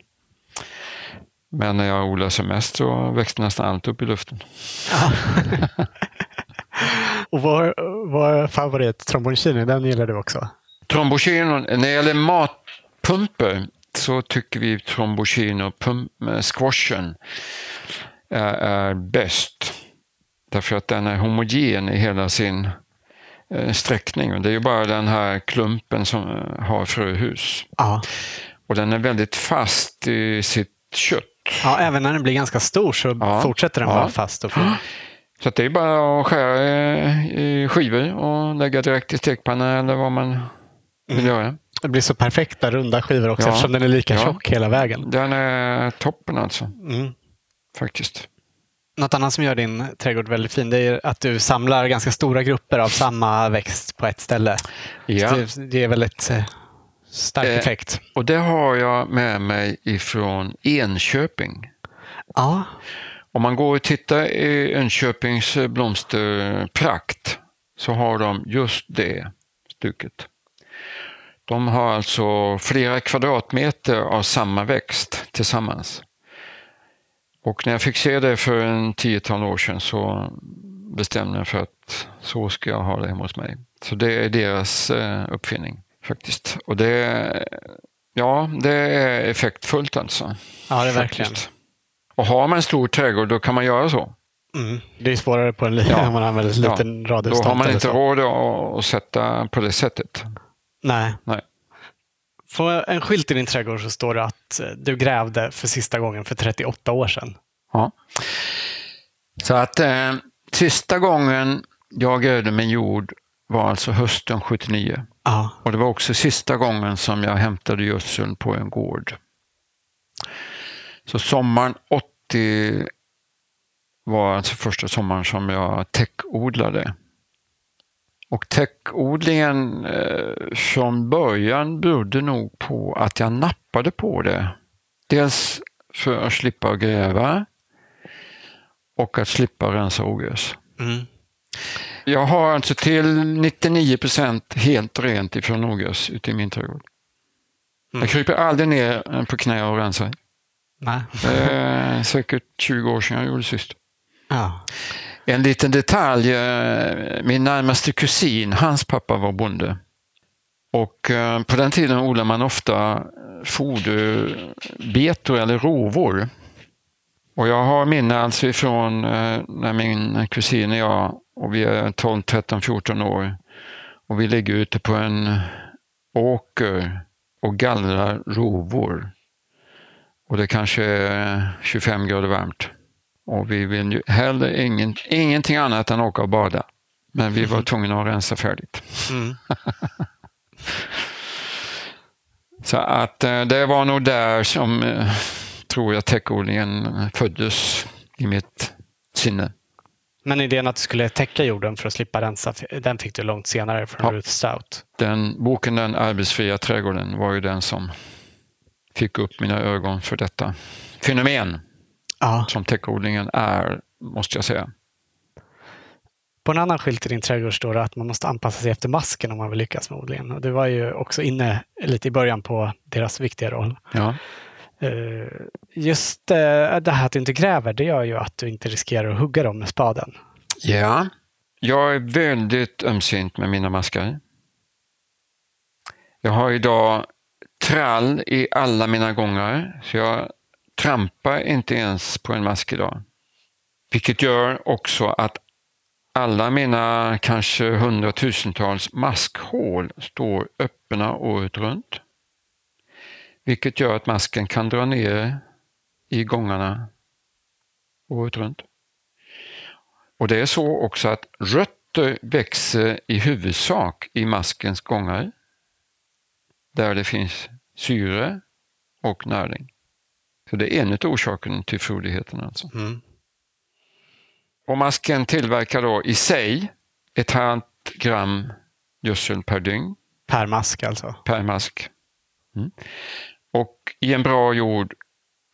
[SPEAKER 2] Men när jag odlade som mest så växte nästan allt upp i luften.
[SPEAKER 1] Och vår, vår favorit, tromboncini, den gillar du också?
[SPEAKER 2] Trombocino, när det gäller matpumpor så tycker vi trombocino, pump, eh, squashen, är, är bäst. Därför att den är homogen i hela sin eh, sträckning. Det är ju bara den här klumpen som eh, har fröhus.
[SPEAKER 1] Ja.
[SPEAKER 2] Och den är väldigt fast i sitt kött.
[SPEAKER 1] ja, även när den blir ganska stor så
[SPEAKER 2] Ja.
[SPEAKER 1] fortsätter den
[SPEAKER 2] Ja.
[SPEAKER 1] vara fast och.
[SPEAKER 2] Så att det är bara att skära i skivor och lägga direkt i stekpanna eller vad man vill göra.
[SPEAKER 1] Det blir så perfekta runda skivor också
[SPEAKER 2] Ja.
[SPEAKER 1] eftersom den är lika
[SPEAKER 2] Ja.
[SPEAKER 1] tjock hela vägen.
[SPEAKER 2] Den är toppen alltså,
[SPEAKER 1] Mm.
[SPEAKER 2] faktiskt.
[SPEAKER 1] Något annat som gör din trädgård väldigt fin det är att du samlar ganska stora grupper av samma växt på ett ställe.
[SPEAKER 2] Ja.
[SPEAKER 1] Det, det är väldigt eh, stark
[SPEAKER 2] Eh,
[SPEAKER 1] effekt.
[SPEAKER 2] Och det har jag med mig ifrån Enköping.
[SPEAKER 1] Ja,
[SPEAKER 2] Om man går och tittar i Enköpings blomsterprakt så har de just det stuket. De har alltså flera kvadratmeter av samma växt tillsammans. Och när jag fick se det för en tiotal år sedan så bestämde jag för att så ska jag ha det hemma hos mig. Så det är deras eh, uppfinning faktiskt. Och det, ja, det är effektfullt alltså.
[SPEAKER 1] ja det är
[SPEAKER 2] faktiskt. Och har man en stor trädgård då kan man göra så.
[SPEAKER 1] Mm. Det är svårare på en liten
[SPEAKER 2] Ja.
[SPEAKER 1] man använder en
[SPEAKER 2] Ja.
[SPEAKER 1] liten
[SPEAKER 2] Då har man inte råd att, att sätta på det sättet.
[SPEAKER 1] Nej.
[SPEAKER 2] Nej.
[SPEAKER 1] På en skylt i din trädgård så står det att eh, du grävde för sista gången för 38 år sedan.
[SPEAKER 2] Ja. Så att eh, sista gången jag grävde min jord var alltså hösten 79.
[SPEAKER 1] Ja.
[SPEAKER 2] Och det var också sista gången som jag hämtade gödseln på en gård. Så sommaren 80 var alltså första sommaren som jag täckodlade. Och täckodlingen eh, från början berodde nog på att jag nappade på det. Dels för att slippa gräva och att slippa rensa ogräs.
[SPEAKER 1] Mm.
[SPEAKER 2] Jag har alltså till 99 procent helt rent ifrån ogräs ute i min trädgård.
[SPEAKER 1] Mm.
[SPEAKER 2] Jag kryper aldrig ner på knä och rensar.
[SPEAKER 1] Nej.
[SPEAKER 2] Eh, säkert 20 år sedan jag gjorde sist.
[SPEAKER 1] Ja.
[SPEAKER 2] En liten detalj. eh, Min närmaste kusin, hans pappa var bonde. Och eh, på den tiden odlade man ofta foderbetor eller rovor. Och jag har minne alltså ifrån när min kusin och jag, och vi är 12, 13, 14 år, och vi ligger ute på en åker och gallrar rovor. Och det kanske är 25 grader varmt. Och vi vill ju heller ingen, ingenting annat än åka och bada. Men vi var tvungna att rensa färdigt.
[SPEAKER 1] Mm.
[SPEAKER 2] Så att eh, det var nog där som, eh, tror jag, täckodlingen föddes i mitt sinne.
[SPEAKER 1] Men idén att du skulle täcka jorden för att slippa rensa, den fick du långt senare från
[SPEAKER 2] Ja.
[SPEAKER 1] Ruth Stout.
[SPEAKER 2] Den boken, Den arbetsfria trädgården, var ju den som fick upp mina ögon för detta fenomen
[SPEAKER 1] Ja.
[SPEAKER 2] som täckodlingen är, måste jag säga.
[SPEAKER 1] På en annan skylt i din trädgård står det att man måste anpassa sig efter masken om man vill lyckas med odlingen. Och du var ju också inne lite i början på deras viktiga roll.
[SPEAKER 2] Ja.
[SPEAKER 1] Eh, Just eh, det här att du inte gräver, det gör ju att du inte riskerar att hugga dem med spaden.
[SPEAKER 2] Ja, jag är väldigt ömsint med mina maskar. Jag har idag trall i alla mina gångar, så jag trampar inte ens på en mask idag. Vilket gör också att alla mina kanske hundratusentals maskhål står öppna året runt. Vilket gör att masken kan dra ner i gångarna året runt. Och det är så också att rötter växer i huvudsak i maskens gångar där det finns syre och näring. Så det är en av orsakerna till froδιgheten alltså.
[SPEAKER 1] Mm.
[SPEAKER 2] Och masken tillverkar då i sig ett halvt gram gödsel per dygn
[SPEAKER 1] Per mask alltså.
[SPEAKER 2] per mask. Mm. Och i en bra jord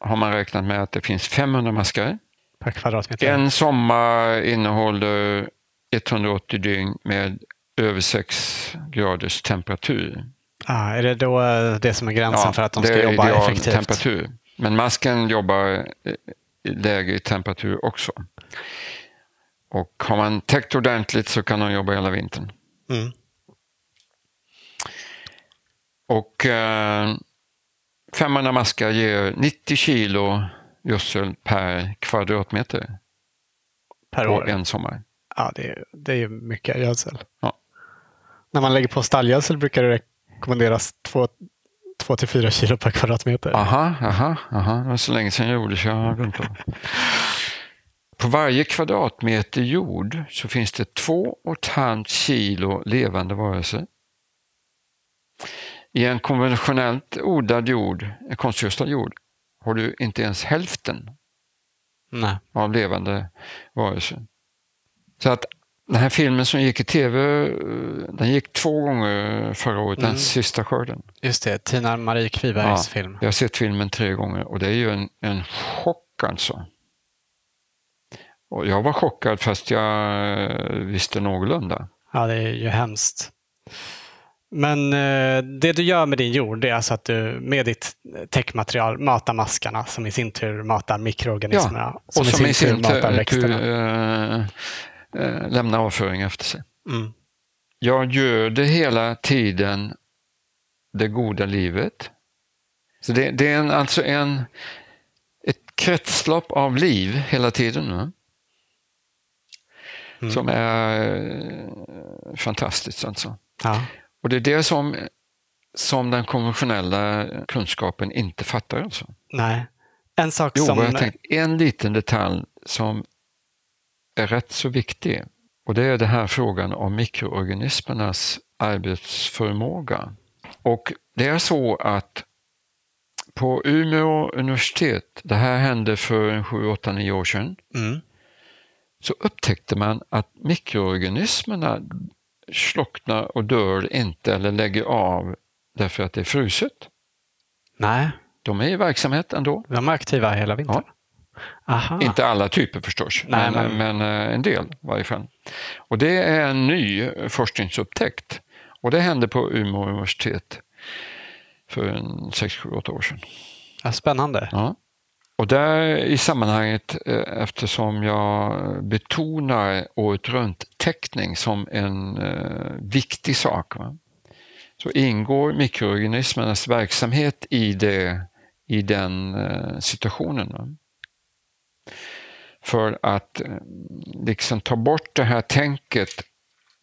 [SPEAKER 2] har man räknat med att det finns 500 maskar.
[SPEAKER 1] Per kvadratmeter.
[SPEAKER 2] En sommar innehåller 180 dygn med över 6 graders temperatur.
[SPEAKER 1] Ah, är det då eh, det som är gränsen för att de ska jobba effektivt?
[SPEAKER 2] temperatur. Men masken jobbar i lägre temperatur också. Och har man täckt ordentligt så kan de jobba hela vintern.
[SPEAKER 1] Mm.
[SPEAKER 2] Och eh, 500 maskar ger 90 kilo gödsel per kvadratmeter
[SPEAKER 1] Per
[SPEAKER 2] på
[SPEAKER 1] år.
[SPEAKER 2] en sommar.
[SPEAKER 1] Ja, det är, det är mycket gödsel.
[SPEAKER 2] Ja.
[SPEAKER 1] När man lägger på stallgödsel brukar det rekommenderas 2-4 kilo per kvadratmeter.
[SPEAKER 2] Aha, aha, aha. Det var så länge sedan jag gjorde så jag har glömt. På varje kvadratmeter jord så finns det två och ett halvt kilo levande varelser. I en konventionellt odlad jord, en konstgödslad jord, har du inte ens hälften
[SPEAKER 1] Nej.
[SPEAKER 2] av levande varelser. Så att den här filmen som gick i tv, eh, den gick två gånger förra året,
[SPEAKER 1] Mm.
[SPEAKER 2] den sista skörden.
[SPEAKER 1] Just det, Tina Marie Kvibergs film.
[SPEAKER 2] Jag har sett filmen tre gånger och det är ju en, en chock alltså. Och jag var chockad fast jag eh, visste någorlunda.
[SPEAKER 1] Ja, det är ju hemskt. Men eh, det du gör med din jord det är alltså att du med ditt täckmaterial matar maskarna som i sin tur matar mikroorganismerna som,
[SPEAKER 2] och
[SPEAKER 1] i
[SPEAKER 2] som
[SPEAKER 1] sin tur matar
[SPEAKER 2] tur
[SPEAKER 1] växterna.
[SPEAKER 2] eh, eh, lämnar avföring efter sig.
[SPEAKER 1] Mm.
[SPEAKER 2] Jag göder hela tiden det goda livet. Så det, det är en, alltså en, ett kretslopp av liv hela tiden. Va?
[SPEAKER 1] Mm.
[SPEAKER 2] Som är eh, fantastiskt alltså.
[SPEAKER 1] Ja.
[SPEAKER 2] Och det är det som, som den konventionella kunskapen inte fattar. Alltså.
[SPEAKER 1] Nej. En sak
[SPEAKER 2] Jo,
[SPEAKER 1] som...
[SPEAKER 2] vad jag tänkt, en liten detalj som är rätt så viktig och det är den här frågan om mikroorganismernas arbetsförmåga. Och det är så att på Umeå universitet, det här hände för en 7, 8, 9 år sedan,
[SPEAKER 1] Mm.
[SPEAKER 2] så upptäckte man att mikroorganismerna slocknar och dör inte eller lägger av därför att det är fruset.
[SPEAKER 1] Nej,
[SPEAKER 2] De är i verksamhet ändå.
[SPEAKER 1] de är aktiva hela vintern. Aha.
[SPEAKER 2] Inte alla typer förstås,
[SPEAKER 1] Nej,
[SPEAKER 2] men, men eh, en del i varje fall. Och det är en ny forskningsupptäckt och det hände på Umeå universitet för en 6, 7, 8 år sedan.
[SPEAKER 1] Ja, spännande.
[SPEAKER 2] Ja. Och där i sammanhanget, eh, eftersom jag betonar året runt-täckning som en uh, viktig sak, va? så ingår mikroorganismernas verksamhet i, det, i den uh, situationen. Va? För att uh, liksom ta bort det här tänket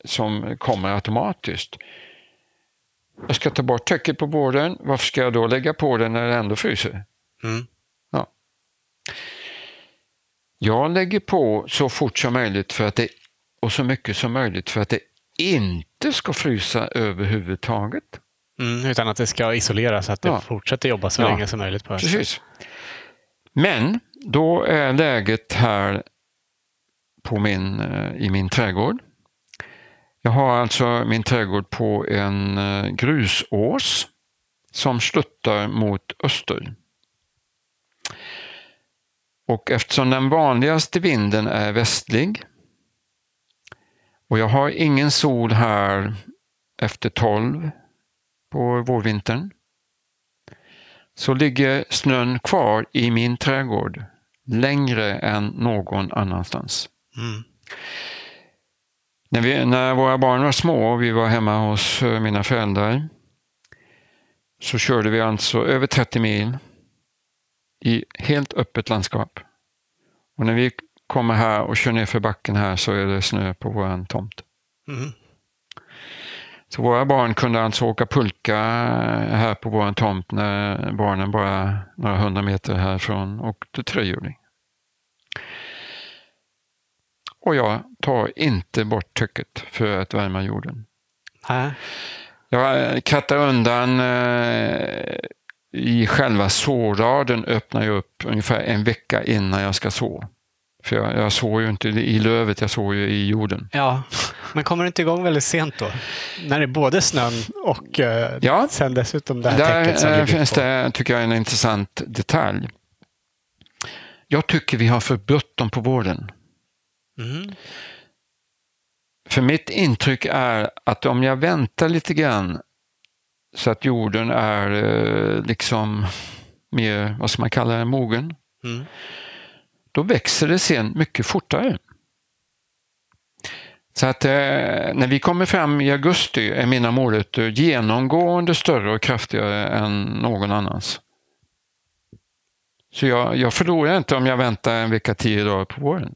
[SPEAKER 2] som kommer automatiskt. Jag ska ta bort täcket på båren, varför ska jag då lägga på den när det ändå fryser? Mm. Jag lägger på så fort som möjligt för att det, och så mycket som möjligt för att det inte ska frysa överhuvudtaget.
[SPEAKER 1] Mm, utan att det ska isoleras så att det ja. fortsätter jobba så ja. länge som möjligt. På
[SPEAKER 2] Precis. Men då är läget här på min, eh, i min trädgård. Jag har alltså min trädgård på en eh, grusås som sluttar mot öster. Och eftersom den vanligaste vinden är västlig och jag har ingen sol här efter 12 på vårvintern så ligger snön kvar i min trädgård längre än någon annanstans. Mm. När, vi, när våra barn var små och vi var hemma hos eh, mina föräldrar så körde vi alltså över 30 mil i helt öppet landskap. Och när vi kommer här och kör ner för backen här så är det snö på vår tomt. Mm. Så våra barn kunde alltså åka pulka här på vår tomt när barnen bara några hundra meter härifrån åkte trehjuling. Och jag tar inte bort täcket för att värma jorden. Äh. Jag kattar undan eh, i själva såraden öppnar jag upp ungefär en vecka innan jag ska så. För jag, jag sår ju inte i lövet, jag sår ju i jorden.
[SPEAKER 1] Ja, men kommer du inte igång väldigt sent då? När det är både snön och eh,
[SPEAKER 2] ja,
[SPEAKER 1] sen dessutom det här
[SPEAKER 2] där
[SPEAKER 1] täcket som
[SPEAKER 2] Där finns det, tycker jag, en intressant detalj. Jag tycker vi har för bråttom på vården. Mm. För mitt intryck är att om jag väntar lite grann så att jorden är eh, liksom mer, vad ska man kalla det, mogen. Mm. Då växer det sen mycket fortare. Så att eh, när vi kommer fram i augusti är mina morötter eh, genomgående större och kraftigare än någon annans. Så jag, jag förlorar inte om jag väntar en vecka, tio dagar på våren.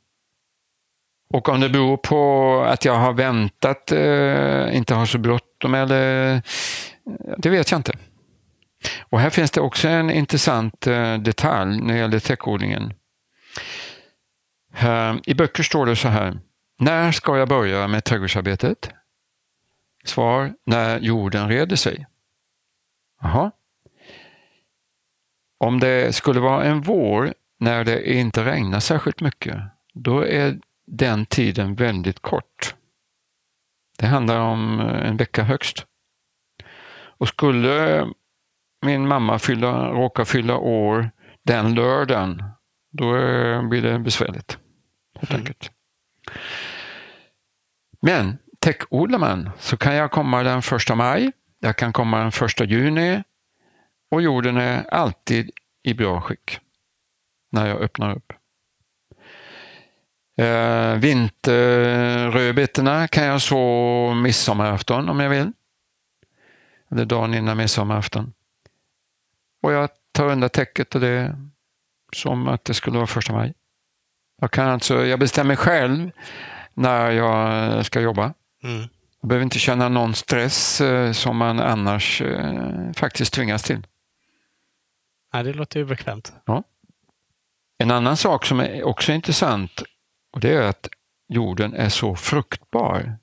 [SPEAKER 2] Och om det beror på att jag har väntat, eh, inte har så bråttom eller eh, det vet jag inte. Och här finns det också en intressant eh, detalj när det gäller täckodlingen. Eh, I böcker står det så här. När ska jag börja med trädgårdsarbetet? Svar. När jorden reder sig. Jaha. Om det skulle vara en vår när det inte regnar särskilt mycket, då är den tiden väldigt kort. Det handlar om eh, en vecka högst. Och skulle min mamma fylla, råka fylla år den lördagen, då eh, blir det besvärligt. Helt mm. enkelt. Men täckodlar man så kan jag komma den första maj, jag kan komma den första juni och jorden är alltid i bra skick när jag öppnar upp. Eh, vinterrödbetorna kan jag så midsommarafton om jag vill eller dagen innan midsommarafton. Och jag tar undan täcket och det som att det skulle vara första maj. Jag, kan alltså, jag bestämmer själv när jag ska jobba. Mm. Jag behöver inte känna någon stress eh, som man annars eh, faktiskt tvingas till.
[SPEAKER 1] Ja, det låter ju bekvämt.
[SPEAKER 2] Ja. En annan sak som är också intressant och det är att jorden är så fruktbar.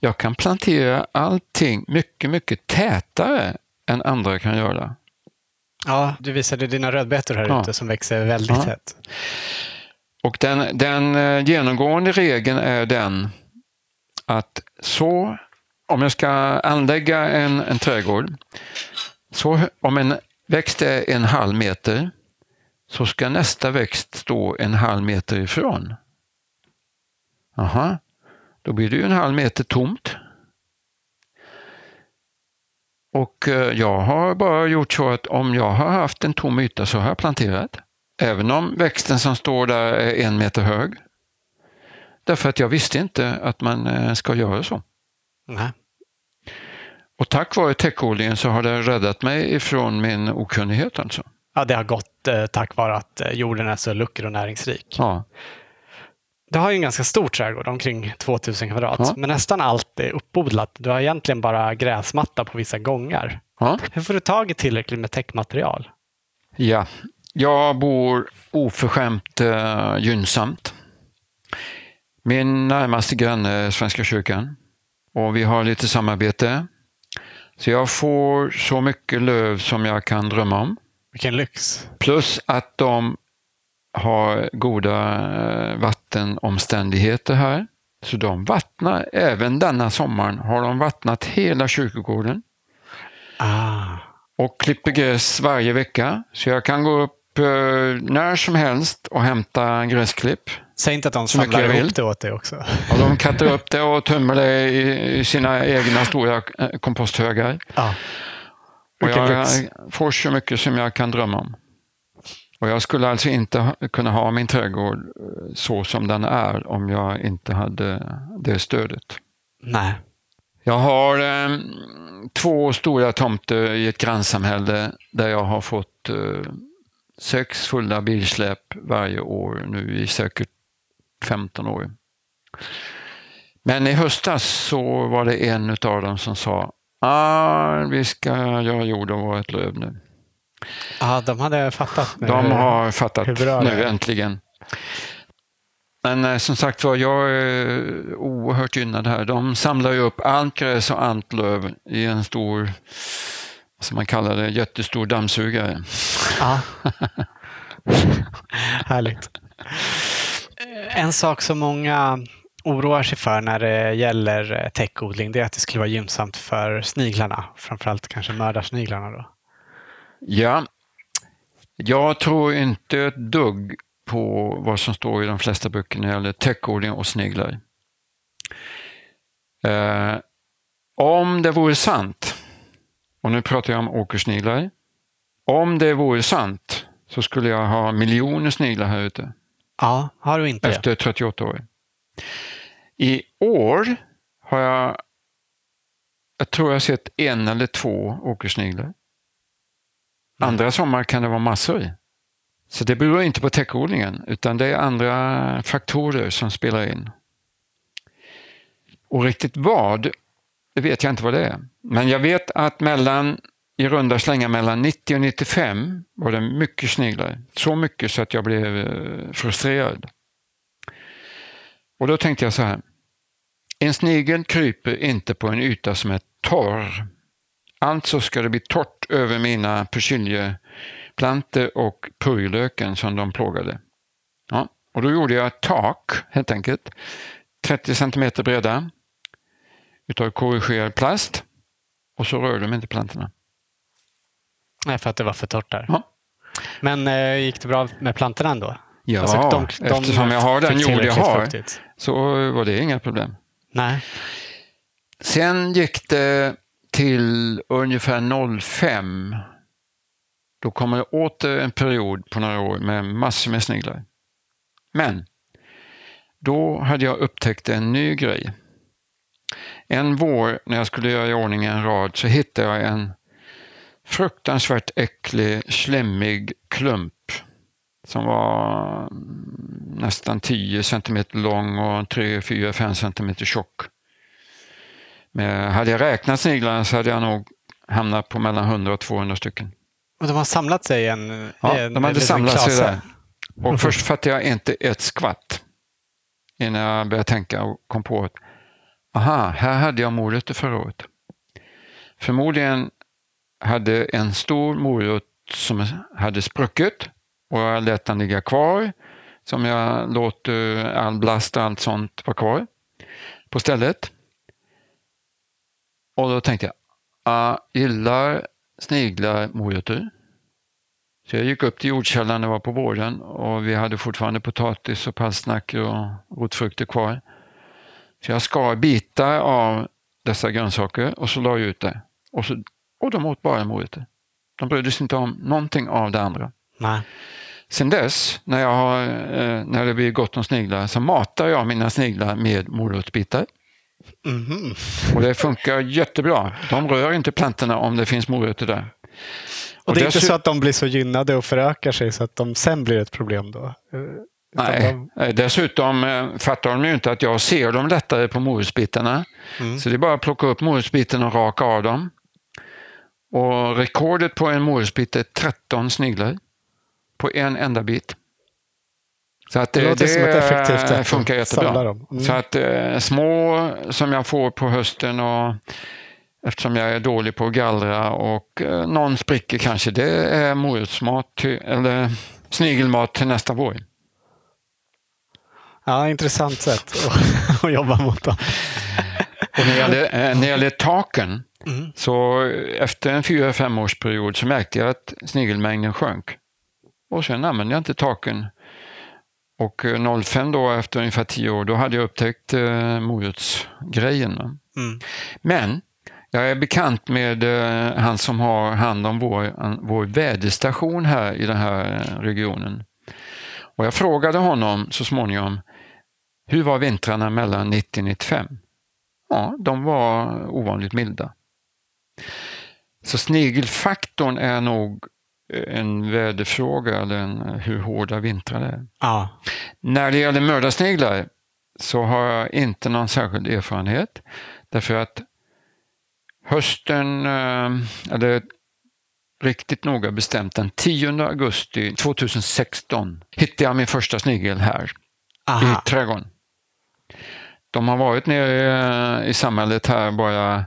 [SPEAKER 2] Jag kan plantera allting mycket, mycket tätare än andra kan göra.
[SPEAKER 1] Ja, du visade dina rödbetor här ja. ute som växer väldigt ja. tätt.
[SPEAKER 2] Och den, den eh, genomgående regeln är den att så, om jag ska anlägga en, en trädgård, så om en växt är en halv meter så ska nästa växt stå en halv meter ifrån. Aha, då blir det ju en halv meter tomt. Och eh, jag har bara gjort så att om jag har haft en tom yta så har jag planterat. Även om växten som står där är en meter hög. Därför att jag visste inte att man eh, ska göra så.
[SPEAKER 1] Nej.
[SPEAKER 2] Och tack vare täckodlingen så har det räddat mig ifrån min okunnighet alltså.
[SPEAKER 1] Ja, det har gått eh, tack vare att eh, jorden är så lucker och näringsrik.
[SPEAKER 2] Ja.
[SPEAKER 1] Du har ju en ganska stor trädgård, omkring 2000 kvadrat,
[SPEAKER 2] Ja.
[SPEAKER 1] men nästan allt är uppodlat. Du har egentligen bara gräsmatta på vissa gångar.
[SPEAKER 2] Ja.
[SPEAKER 1] Hur får du tag i tillräckligt med täckmaterial?
[SPEAKER 2] ja. Jag bor oförskämt eh, gynnsamt. Min närmaste granne är Svenska kyrkan och vi har lite samarbete. Så jag får så mycket löv som jag kan drömma om.
[SPEAKER 1] Vilken lyx!
[SPEAKER 2] Plus att de har goda eh, vattenomständigheter här. Så de vattnar, även denna sommaren har de vattnat hela kyrkogården
[SPEAKER 1] Ah.
[SPEAKER 2] och klipper gräs varje vecka. Så jag kan gå upp eh, när som helst och hämta gräsklipp.
[SPEAKER 1] Säg inte att de samlar ihop det åt dig också.
[SPEAKER 2] Och de kattar upp det och tömmer det i, sina egna stora eh, komposthögar.
[SPEAKER 1] Ja.
[SPEAKER 2] Och jag får så mycket som jag kan drömma om. Och jag skulle alltså inte kunna ha min trädgård eh, så som den är om jag inte hade det stödet.
[SPEAKER 1] Nej.
[SPEAKER 2] Jag har eh, två stora tomter i ett grannsamhälle där jag har fått eh, sex fulla bilsläp varje år nu i säkert 15 år. Men i höstas så var det en av dem som sa ah, vi ska göra jorden vårt löv nu.
[SPEAKER 1] Ja, de hade fattat nu.
[SPEAKER 2] De har fattat nu äntligen. Men eh, som sagt var, jag är oerhört gynnad här. De samlar ju upp allt gräs och allt löv i en stor, som man kallar det, jättestor dammsugare.
[SPEAKER 1] Ja. Härligt. En sak som många oroar sig för när det gäller eh, täckodling det är att det skulle vara gynnsamt för sniglarna. Framförallt kanske mördarsniglarna. Då.
[SPEAKER 2] Ja, jag tror inte ett dugg på vad som står i de flesta böcker när det gäller täckodling och sniglar. Eh, om det vore sant, och nu pratar jag om åkersniglar. Om det vore sant så skulle jag ha miljoner sniglar här ute
[SPEAKER 1] Ja, har du inte
[SPEAKER 2] efter 38 år. I år har jag, jag tror jag sett en eller två åkersniglar. Mm. Andra sommar kan det vara massor. Så det beror inte på täckodlingen utan det är andra faktorer som spelar in. Och riktigt vad, det vet jag inte vad det är. Men jag vet att mellan, i runda slängar mellan 90 och 95 var det mycket sniglar. Så mycket så att jag blev eh, frustrerad. Och då tänkte jag så här. En snigel kryper inte på en yta som är torr. Alltså ska det bli torrt över mina persiljeplantor och purjolöken som de plågade. Ja, och då gjorde jag ett tak helt enkelt. 30 centimeter breda utav korrigerad plast och så rörde de inte plantorna.
[SPEAKER 1] Nej, för att det var för torrt där.
[SPEAKER 2] Ja.
[SPEAKER 1] Men eh, gick det bra med plantorna ändå?
[SPEAKER 2] Ja,
[SPEAKER 1] Alltså,
[SPEAKER 2] eftersom jag har den jord jag har
[SPEAKER 1] fuktigt.
[SPEAKER 2] så var det inga problem.
[SPEAKER 1] Nej.
[SPEAKER 2] Sen gick det till ungefär 05. Då kommer det åter en period på några år med massor med sniglar. Men då hade jag upptäckt en ny grej. En vår när jag skulle göra i ordning en rad så hittade jag en fruktansvärt äcklig, slemmig klump som var nästan 10 centimeter lång och 3, 4, 5 centimeter tjock. Men hade jag räknat sniglarna så hade jag nog hamnat på mellan 100 och 200 stycken.
[SPEAKER 1] Och de har samlat sig i en...
[SPEAKER 2] Ja,
[SPEAKER 1] en
[SPEAKER 2] de hade samlat sig där. Och först fattade jag inte ett skvatt innan jag började tänka och kom på att aha, här hade jag morötter förra året. Förmodligen hade en stor morot som hade spruckit och jag lät den ligga kvar som jag låter all blast och allt sånt vara kvar på stället. Och då tänkte jag, jag gillar sniglar morötter. Så jag gick upp till jordkällaren, det var på våren och vi hade fortfarande potatis och palsternacka och rotfrukter kvar. Så jag skar bitar av dessa grönsaker och så la jag ut det. Och, så, och de åt bara morötter. De brydde sig inte om någonting av det andra.
[SPEAKER 1] Nej.
[SPEAKER 2] Sen dess, när, jag har, eh, när det blir gott om sniglar, så matar jag mina sniglar med morotsbitar.
[SPEAKER 1] Mhm.
[SPEAKER 2] Och det funkar jättebra. De rör inte plantorna om det finns morötter där.
[SPEAKER 1] Och det är inte så att de blir så gynnade och förökar sig så att de sen blir ett problem då? Eh,
[SPEAKER 2] Nej,
[SPEAKER 1] de-
[SPEAKER 2] nej, dessutom eh, fattar de ju inte att jag ser dem lättare på morotsbitarna.
[SPEAKER 1] Mm.
[SPEAKER 2] Så det är bara att plocka upp morotsbiten och raka av dem. Och rekordet på en morotsbit är 13 sniglar på en enda bit. Så att
[SPEAKER 1] Det
[SPEAKER 2] det,
[SPEAKER 1] låter som ett effektivt sätt
[SPEAKER 2] funkar jättebra.
[SPEAKER 1] dem. Mm.
[SPEAKER 2] Så att eh, små som jag får på hösten och eftersom jag är dålig på att gallra och eh, någon spricker kanske, det är morotsmat eller snigelmat till nästa vår.
[SPEAKER 1] Ja, intressant sätt att, att jobba mot dem.
[SPEAKER 2] Och när det gäller, eh, när det gäller taken,
[SPEAKER 1] Mm.
[SPEAKER 2] så efter en fyra fem års period så märkte jag att snigelmängden sjönk. Och sen använde jag inte taken. Och eh, 05 då, efter ungefär 10 år, då hade jag upptäckt eh, morotsgrejen.
[SPEAKER 1] Mm.
[SPEAKER 2] Men jag är bekant med eh, han som har hand om vår, vår väderstation här i den här eh, regionen. Och jag frågade honom så småningom, hur var vintrarna mellan 90 och 95? Ja, de var ovanligt milda. Så snigelfaktorn är nog eh, en väderfråga, eller en, eh, hur hårda vintrar det är.
[SPEAKER 1] Ja.
[SPEAKER 2] När det gäller mördarsniglar så har jag inte någon särskild erfarenhet. Därför att hösten, eh, eller riktigt noga bestämt den 10 augusti 2016 hittade jag min första snigel här
[SPEAKER 1] Aha.
[SPEAKER 2] i trädgården. De har varit nere i samhället här bara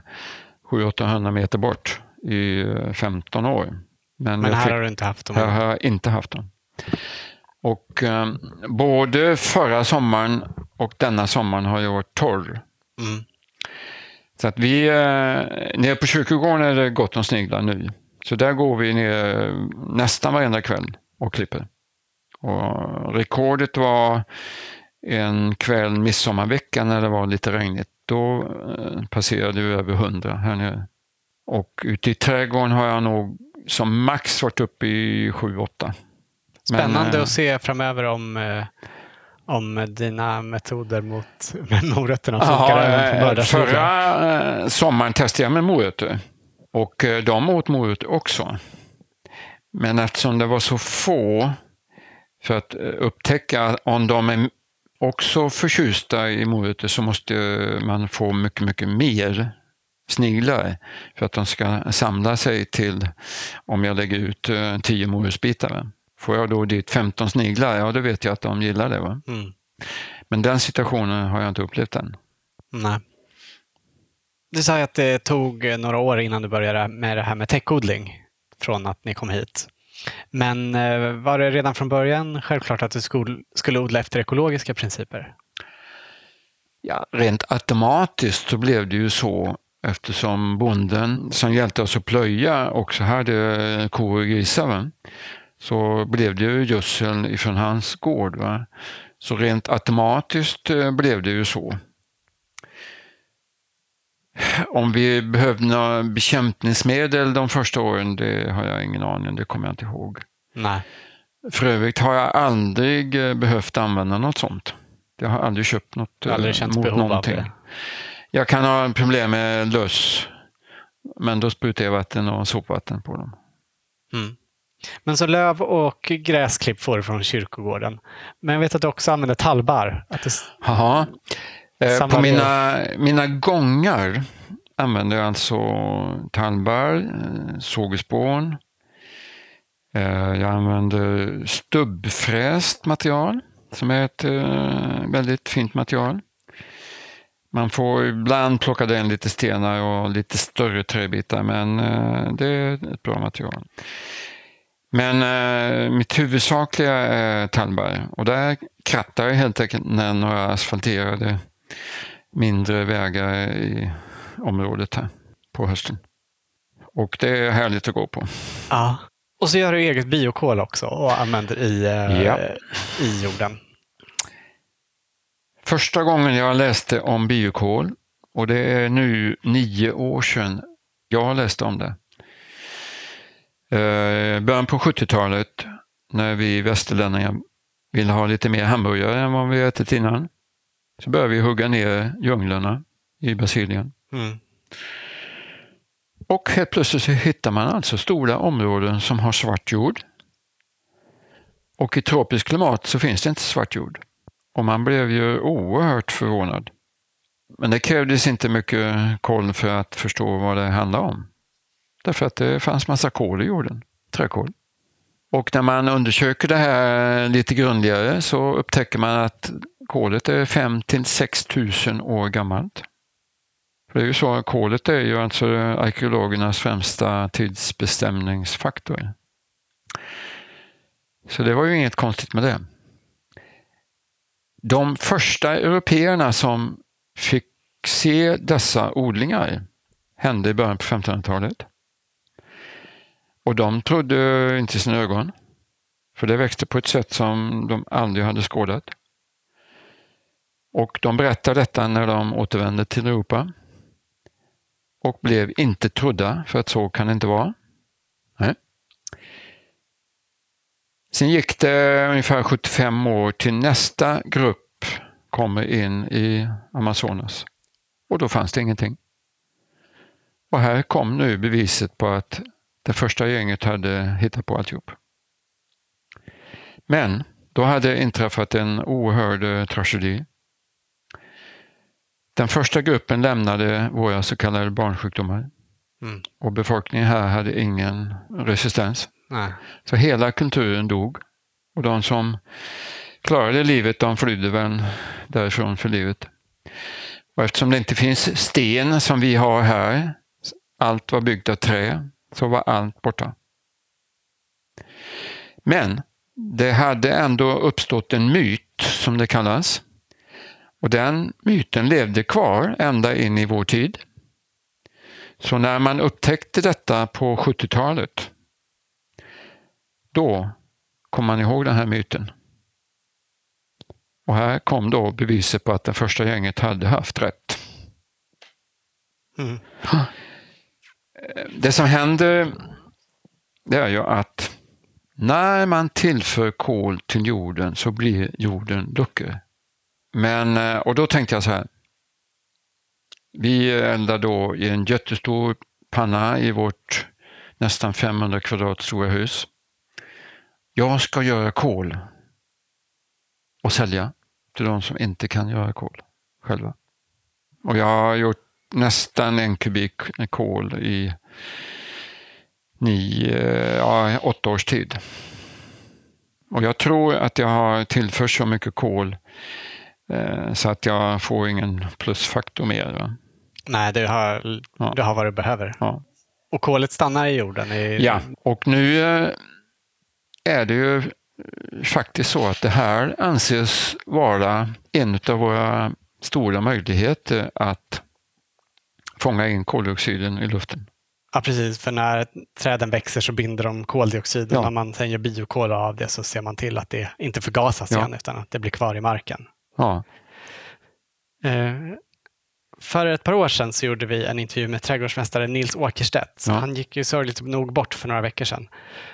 [SPEAKER 2] 700-800 meter bort i eh, 15 år. Men,
[SPEAKER 1] Men
[SPEAKER 2] jag
[SPEAKER 1] här har du inte haft dem?
[SPEAKER 2] här har jag inte haft dem. Och eh, både förra sommaren och denna sommaren har jag varit torr.
[SPEAKER 1] Mm.
[SPEAKER 2] Så att vi, eh, nere på kyrkogården är det gott om sniglar nu. Så där går vi ner nästan varenda kväll och klipper. Och rekordet var en kväll midsommarvecka när det var lite regnigt. Då eh, passerade vi över 100 här nere. Och ute i trädgården har jag nog som max varit uppe i 7-8.
[SPEAKER 1] Spännande
[SPEAKER 2] Men, eh,
[SPEAKER 1] att se framöver om, eh, om dina metoder mot med morötterna funkar även på
[SPEAKER 2] eh, förra eh, sommaren testade jag med morötter och eh, de åt morötter också. Men eftersom det var så få för att eh, upptäcka om de är också förtjusta i morötter så måste man få mycket, mycket mer sniglar för att de ska samla sig till om jag lägger ut eh, 10 morotsbitar. va. Får jag då dit 15 sniglar, ja då vet jag att de gillar det. Va?
[SPEAKER 1] Mm.
[SPEAKER 2] Men den situationen har jag inte upplevt än.
[SPEAKER 1] Nej. Du sa att det tog eh, några år innan du började med det här med täckodling från att ni kom hit. Men eh, var det redan från början självklart att du skulle odla efter ekologiska principer?
[SPEAKER 2] Ja, rent automatiskt så blev det ju så eftersom bonden som hjälpte oss att plöja också hade kor och grisar. Va? Så blev det ju gödsel ifrån hans gård. Va? Så rent automatiskt eh, blev det ju så. Om vi behövde några bekämpningsmedel de första åren, det har jag ingen aning, det kommer jag inte ihåg.
[SPEAKER 1] Nej.
[SPEAKER 2] För övrigt har jag aldrig eh, behövt använda något sånt. Jag har aldrig köpt något
[SPEAKER 1] aldrig
[SPEAKER 2] eh, mot
[SPEAKER 1] behov av
[SPEAKER 2] någonting.
[SPEAKER 1] det?
[SPEAKER 2] Jag kan ha problem med löss, men då sprutar jag vatten och sopvatten på dem.
[SPEAKER 1] Mm. Men så löv och gräsklipp får du från kyrkogården. Men jag vet att du också använder tallbar. Att det,
[SPEAKER 2] Haha. Eh, på mina, mina gångar använder jag alltså tallbar, eh, sågespån. Eh, jag använder stubbfräst material som är ett eh, väldigt fint material. Man får ibland plocka in lite stenar och lite större träbitar men eh, det är ett bra material. Men eh, mitt huvudsakliga är tallbar och där krattar jag helt enkelt när några asfalterade mindre vägar i området här på hösten. Och det är härligt att gå på.
[SPEAKER 1] ja. Och så gör du eget biokol också och använder i, eh,
[SPEAKER 2] Ja.
[SPEAKER 1] i jorden.
[SPEAKER 2] Första gången jag läste om biokol, och det är nu nio år sedan jag läste om det. Eh, början på 70-talet när vi västerlänningar vill ha lite mer hamburgare än vad vi ätit innan, så började vi hugga ner djunglerna i Brasilien.
[SPEAKER 1] Mm.
[SPEAKER 2] Och helt plötsligt så hittar man alltså stora områden som har svart jord. Och i tropiskt klimat så finns det inte svart jord. Och man blev ju oerhört förvånad. Men det krävdes inte mycket koll för att förstå vad det handlade om. Därför att det fanns massa kol i jorden, träkol. Och när man undersöker det här lite grundligare så upptäcker man att kolet är 5 till 6 000 år gammalt. För det är ju så att kolet är ju alltså arkeologernas främsta tidsbestämningsfaktor. Så det var ju inget konstigt med det. De första européerna som fick se dessa odlingar hände i början på 1500-talet. Och de trodde inte sina ögon. För det växte på ett sätt som de aldrig hade skådat. Och de berättade detta när de återvände till Europa. Och blev inte trodda, för att så kan det inte vara. Nej. Sen gick det ungefär 75 år till nästa grupp kommer in i Amazonas. Och då fanns det ingenting. Och här kom nu beviset på att det första gänget hade hittat på alltihop. Men då hade inträffat en oerhörd tragedi. Den första gruppen lämnade våra så kallade barnsjukdomar.
[SPEAKER 1] Mm.
[SPEAKER 2] Och befolkningen här hade ingen resistens.
[SPEAKER 1] Nej.
[SPEAKER 2] Så hela kulturen dog. Och de som klarade livet, de flydde väl därifrån för livet. Och eftersom det inte finns sten som vi har här, allt var byggt av trä, så var allt borta. Men det hade ändå uppstått en myt, som det kallas. Och den myten levde kvar ända in i vår tid. Så när man upptäckte detta på 70-talet, då kom man ihåg den här myten. Och här kom då beviset på att det första gänget hade haft rätt.
[SPEAKER 1] Mm.
[SPEAKER 2] Det som händer det är ju att när man tillför kol till jorden så blir jorden luckor. Men, eh, och då tänkte jag så här. Vi eldar då i en jättestor panna i vårt nästan 500 kvadrat stora hus. Jag ska göra kol och sälja till de som inte kan göra kol själva. Och jag har gjort nästan en kubik kol i nio, ja, åtta års tid. Och jag tror att jag har tillfört så mycket kol eh, så att jag får ingen plusfaktor mer. Va?
[SPEAKER 1] Nej, du har,
[SPEAKER 2] Ja.
[SPEAKER 1] du har vad du behöver.
[SPEAKER 2] Ja.
[SPEAKER 1] Och kolet stannar i jorden? I,
[SPEAKER 2] Ja, och nu eh, är det ju faktiskt så att det här anses vara en av våra stora möjligheter att fånga in koldioxiden i luften.
[SPEAKER 1] Ja, precis. För när träden växer så binder de koldioxid.
[SPEAKER 2] Ja.
[SPEAKER 1] När man sen gör biokol av det så ser man till att det inte förgasas
[SPEAKER 2] Ja.
[SPEAKER 1] igen utan att det blir kvar i marken.
[SPEAKER 2] Ja,
[SPEAKER 1] Eh, för ett par år sedan så gjorde vi en intervju med trädgårdsmästare Nils Åkerstedt.
[SPEAKER 2] Ja.
[SPEAKER 1] Han gick ju sorgligt nog bort för några veckor sedan.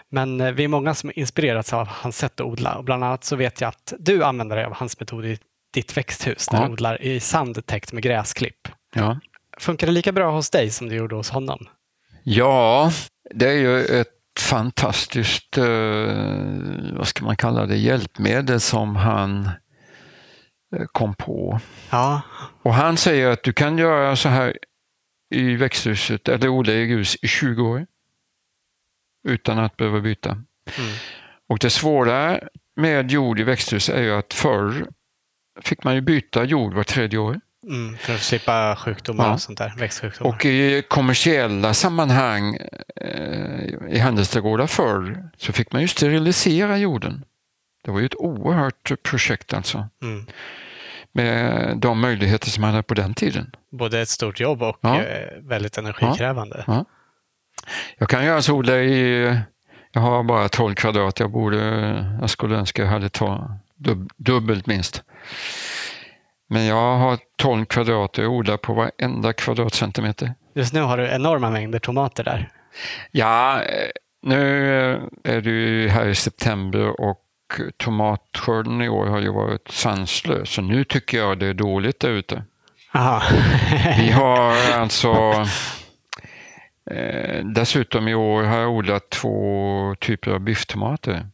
[SPEAKER 1] Men eh, vi är många som inspirerats av hans sätt att odla. Och bland annat så vet jag att du använder dig av hans metod i ditt växthus där
[SPEAKER 2] Ja.
[SPEAKER 1] du odlar i sand täckt med gräsklipp.
[SPEAKER 2] ja.
[SPEAKER 1] Funkar det lika bra hos dig som det gjorde hos honom?
[SPEAKER 2] ja det är ju ett fantastiskt, eh, vad ska man kalla det, hjälpmedel som han kom på.
[SPEAKER 1] Ja,
[SPEAKER 2] Och han säger att du kan göra så här i växthuset, eller odla i grus i 20 år utan att behöva byta.
[SPEAKER 1] Mm.
[SPEAKER 2] Och det svåra med jord i växthus är ju att förr fick man ju byta jord var tredje år.
[SPEAKER 1] Mm, för att slippa sjukdomar
[SPEAKER 2] Ja.
[SPEAKER 1] och sånt där. Växtsjukdomar.
[SPEAKER 2] Och i kommersiella sammanhang eh, i handelsträdgårdar förr så fick man ju sterilisera jorden. Det var ju ett oerhört projekt alltså.
[SPEAKER 1] Mm.
[SPEAKER 2] Med de möjligheter som man hade på den tiden.
[SPEAKER 1] Både ett stort jobb och
[SPEAKER 2] Ja.
[SPEAKER 1] eh, väldigt energikrävande.
[SPEAKER 2] Ja. Jag kan ju alltså odla i, jag har bara 12 kvadrat, jag borde, jag skulle önska jag hade ta dub, dubbelt minst. Men jag har 12 kvadrat och jag odlar på varenda kvadratcentimeter.
[SPEAKER 1] Just nu har du enorma mängder tomater där.
[SPEAKER 2] Ja, eh, nu är det ju här i september och tomatskörden i år har ju varit sanslös. Så nu tycker jag det är dåligt där ute. Vi har alltså eh, dessutom i år har jag odlat två typer av bifftomater.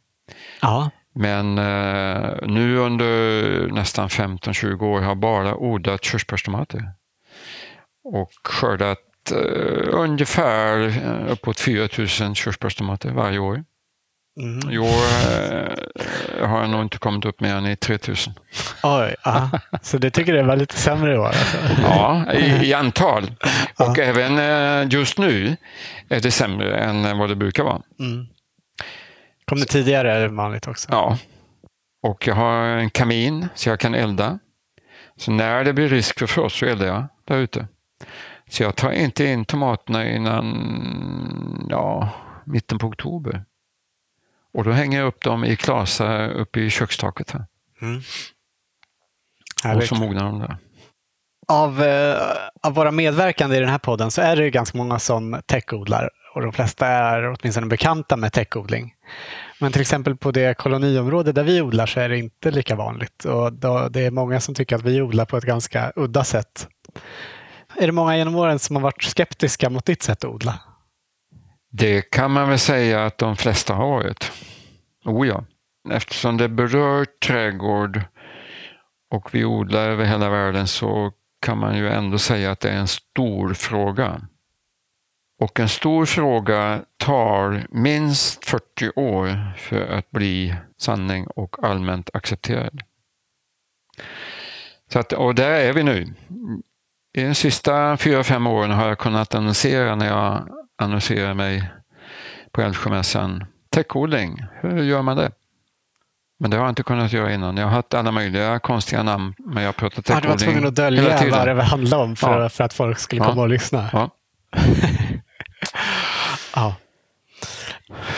[SPEAKER 1] Ja.
[SPEAKER 2] Men eh, nu under nästan 15-20 år har jag bara odlat körsbärstomater. Och skördat eh, ungefär eh, uppåt 4 000 körsbärstomater varje år.
[SPEAKER 1] Mm.
[SPEAKER 2] I år eh, har jag nog inte kommit upp mer än i 3 000.
[SPEAKER 1] Oj, aha. så du tycker det var lite sämre i år? Alltså.
[SPEAKER 2] Ja, i, i antal. Och även eh, just nu är det sämre än vad det brukar vara.
[SPEAKER 1] Mm. Kom det tidigare än vanligt också?
[SPEAKER 2] Ja. Och jag har en kamin så jag kan elda. Så när det blir risk för frost så eldar jag där ute. Så jag tar inte in tomaterna innan ja, mitten på oktober. Och då hänger jag upp dem i klasar uppe i kökstaket här.
[SPEAKER 1] Mm.
[SPEAKER 2] Och så mognar de där.
[SPEAKER 1] Av, eh, av våra medverkande i den här podden så är det ju ganska många som täckodlar och de flesta är åtminstone bekanta med täckodling. Men till exempel på det koloniområde där vi odlar så är det inte lika vanligt och då, det är många som tycker att vi odlar på ett ganska udda sätt. Är det många genom åren som har varit skeptiska mot ditt sätt att odla?
[SPEAKER 2] Det kan man väl säga att de flesta har varit. Oh ja. Eftersom det berör trädgård och vi odlar över hela världen så kan man ju ändå säga att det är en stor fråga. Och en stor fråga tar minst 40 år för att bli sanning och allmänt accepterad. Så att, och där är vi nu. I de sista fyra, fem åren har jag kunnat annonsera när jag annonserar mig på Älvsjömässan. Täckodling, hur gör man det? Men det har jag inte kunnat göra innan. Jag har haft alla möjliga konstiga namn, men jag har pratat
[SPEAKER 1] Ja, du
[SPEAKER 2] täckodling
[SPEAKER 1] var tvungen att
[SPEAKER 2] hela
[SPEAKER 1] dölja
[SPEAKER 2] tiden.
[SPEAKER 1] vad det handlade om för,
[SPEAKER 2] Ja.
[SPEAKER 1] för att folk skulle
[SPEAKER 2] Ja.
[SPEAKER 1] komma och lyssna.
[SPEAKER 2] Ja.
[SPEAKER 1] Ja.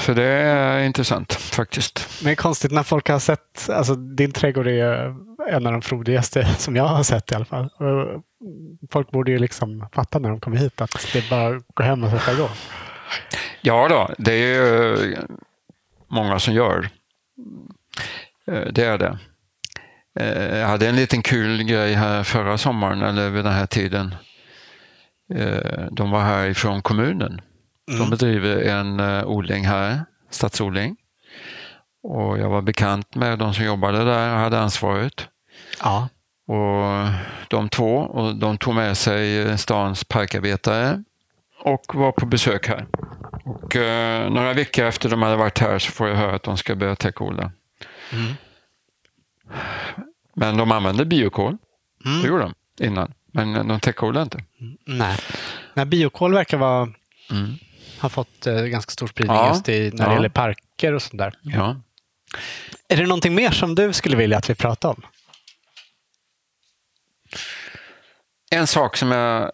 [SPEAKER 2] Så det är intressant faktiskt.
[SPEAKER 1] Men det är konstigt när folk har sett, alltså din trädgård är ju en av de frodigaste som jag har sett i alla fall. Folk borde ju liksom fatta när de kommer hit att det är bara att gå hem och sätta igång.
[SPEAKER 2] Ja då, det är ju många som gör. Eh, Det är det. Eh, Jag hade en liten kul grej här förra sommaren, eller vid den här tiden. Eh, De var här ifrån kommunen. De
[SPEAKER 1] Mm.
[SPEAKER 2] bedriver en odling här, stadsodling. Och jag var bekant med de som jobbade där och hade ansvaret.
[SPEAKER 1] Ja.
[SPEAKER 2] Och de två, och de tog med sig stans parkarbetare och var på besök här. Och eh, några veckor efter de hade varit här så får jag höra att de ska börja täckodla.
[SPEAKER 1] Mm.
[SPEAKER 2] Men de använde biokol,
[SPEAKER 1] Mm.
[SPEAKER 2] det gjorde de innan. Men de täckodlade inte.
[SPEAKER 1] Nej. Nej, biokol verkar vara,
[SPEAKER 2] Mm.
[SPEAKER 1] ha fått eh, ganska stor spridning
[SPEAKER 2] Ja.
[SPEAKER 1] just i, när det
[SPEAKER 2] Ja.
[SPEAKER 1] gäller parker och sånt där.
[SPEAKER 2] Ja.
[SPEAKER 1] Är det någonting mer som du skulle vilja att vi pratar om?
[SPEAKER 2] En sak som jag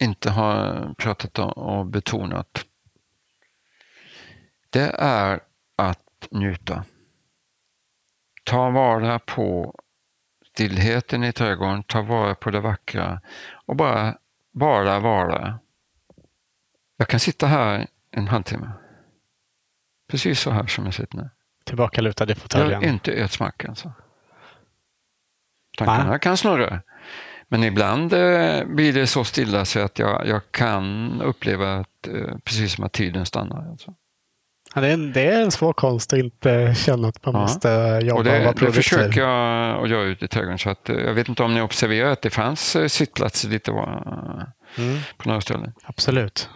[SPEAKER 2] inte har pratat om och betonat. Det är att njuta. Ta vara på stillheten i trädgården, ta vara på det vackra och bara, bara vara. Jag kan sitta här en halvtimme. Precis så här som jag sitter nu.
[SPEAKER 1] Tillbaka lutad i
[SPEAKER 2] Jag
[SPEAKER 1] fåtöljen.
[SPEAKER 2] inte ett smack alltså. Tankarna kan snurra. Men ibland eh, blir det så stilla så att jag, jag kan uppleva att, eh, precis som att tiden stannar. Alltså.
[SPEAKER 1] Ja, det, är en, det är en svår konst att inte känna att man
[SPEAKER 2] Ja.
[SPEAKER 1] måste jobba
[SPEAKER 2] Och
[SPEAKER 1] och,
[SPEAKER 2] det,
[SPEAKER 1] vara
[SPEAKER 2] det försöker jag att göra ute i trädgården. Så att, eh, jag vet inte om ni observerar att det fanns eh, sittplatser lite var,
[SPEAKER 1] Mm,
[SPEAKER 2] på några ställen.
[SPEAKER 1] absolut.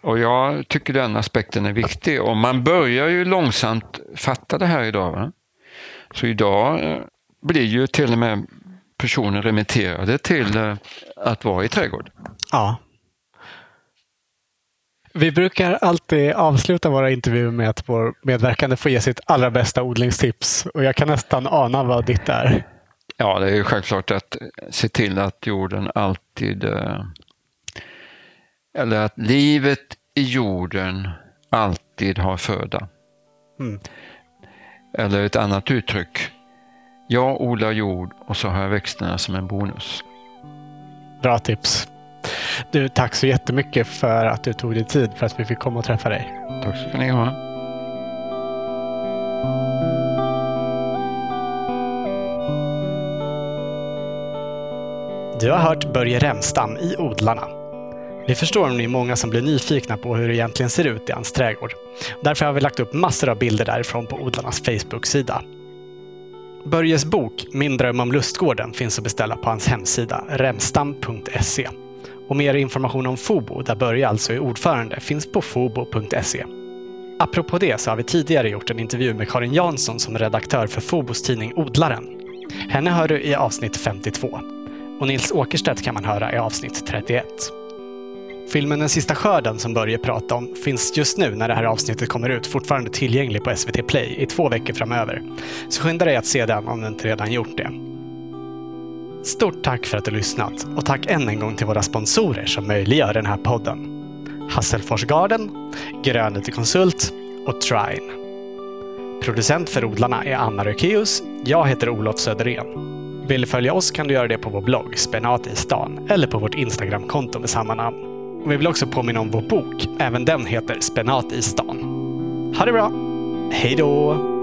[SPEAKER 2] Och jag tycker den aspekten är viktig. Och man börjar ju långsamt fatta det här idag. Va? Så idag eh, blir ju till och med personer remitterade till eh, att vara i trädgård.
[SPEAKER 1] Ja. Vi brukar alltid avsluta våra intervjuer med att vår medverkande får ge sitt allra bästa odlingstips. Och jag kan nästan ana vad ditt är.
[SPEAKER 2] Ja, det är ju självklart att se till att jorden alltid... eh, Eller att livet i jorden alltid har föda.
[SPEAKER 1] Mm.
[SPEAKER 2] Eller ett annat uttryck. Jag odlar jord och så har jag växterna som en bonus.
[SPEAKER 1] Bra tips. Du, tack så jättemycket för att du tog dig tid för att vi fick komma och träffa dig.
[SPEAKER 2] Tack ska ni ha.
[SPEAKER 1] Du har hört Börje Remstam i Odlarna. Vi förstår om ni är många som blir nyfikna på hur det egentligen ser ut i hans trädgård. Därför har vi lagt upp massor av bilder därifrån på Odlarnas Facebook-sida. Börjes bok Min dröm om lustgården finns att beställa på hans hemsida remstam.se. Och mer information om Fobo, där Börje alltså är ordförande, finns på fobo.se. Apropå det så har vi tidigare gjort en intervju med Karin Jansson som redaktör för Fobos tidning Odlaren. Henne hör du i avsnitt 52 och Nils Åkerstedt kan man höra i avsnitt 31. Filmen Den sista skörden som Börje pratade om finns just nu när det här avsnittet kommer ut fortfarande tillgänglig på SVT Play i två veckor framöver. Så skynda dig att se den om du inte redan gjort det. Stort tack för att du lyssnat och tack än en gång till våra sponsorer som möjliggör den här podden. Hasselfors Garden, Grönlite Konsult och Trine. Producent för odlarna är Anna Rökeus. Jag heter Olof Söderén. Vill du följa oss kan du göra det på vår blogg Spenat i stan eller på vårt Instagramkonto med samma namn. Och vi vill också påminna om vår bok. Även den heter Spenat i stan. Ha det bra! Hej då!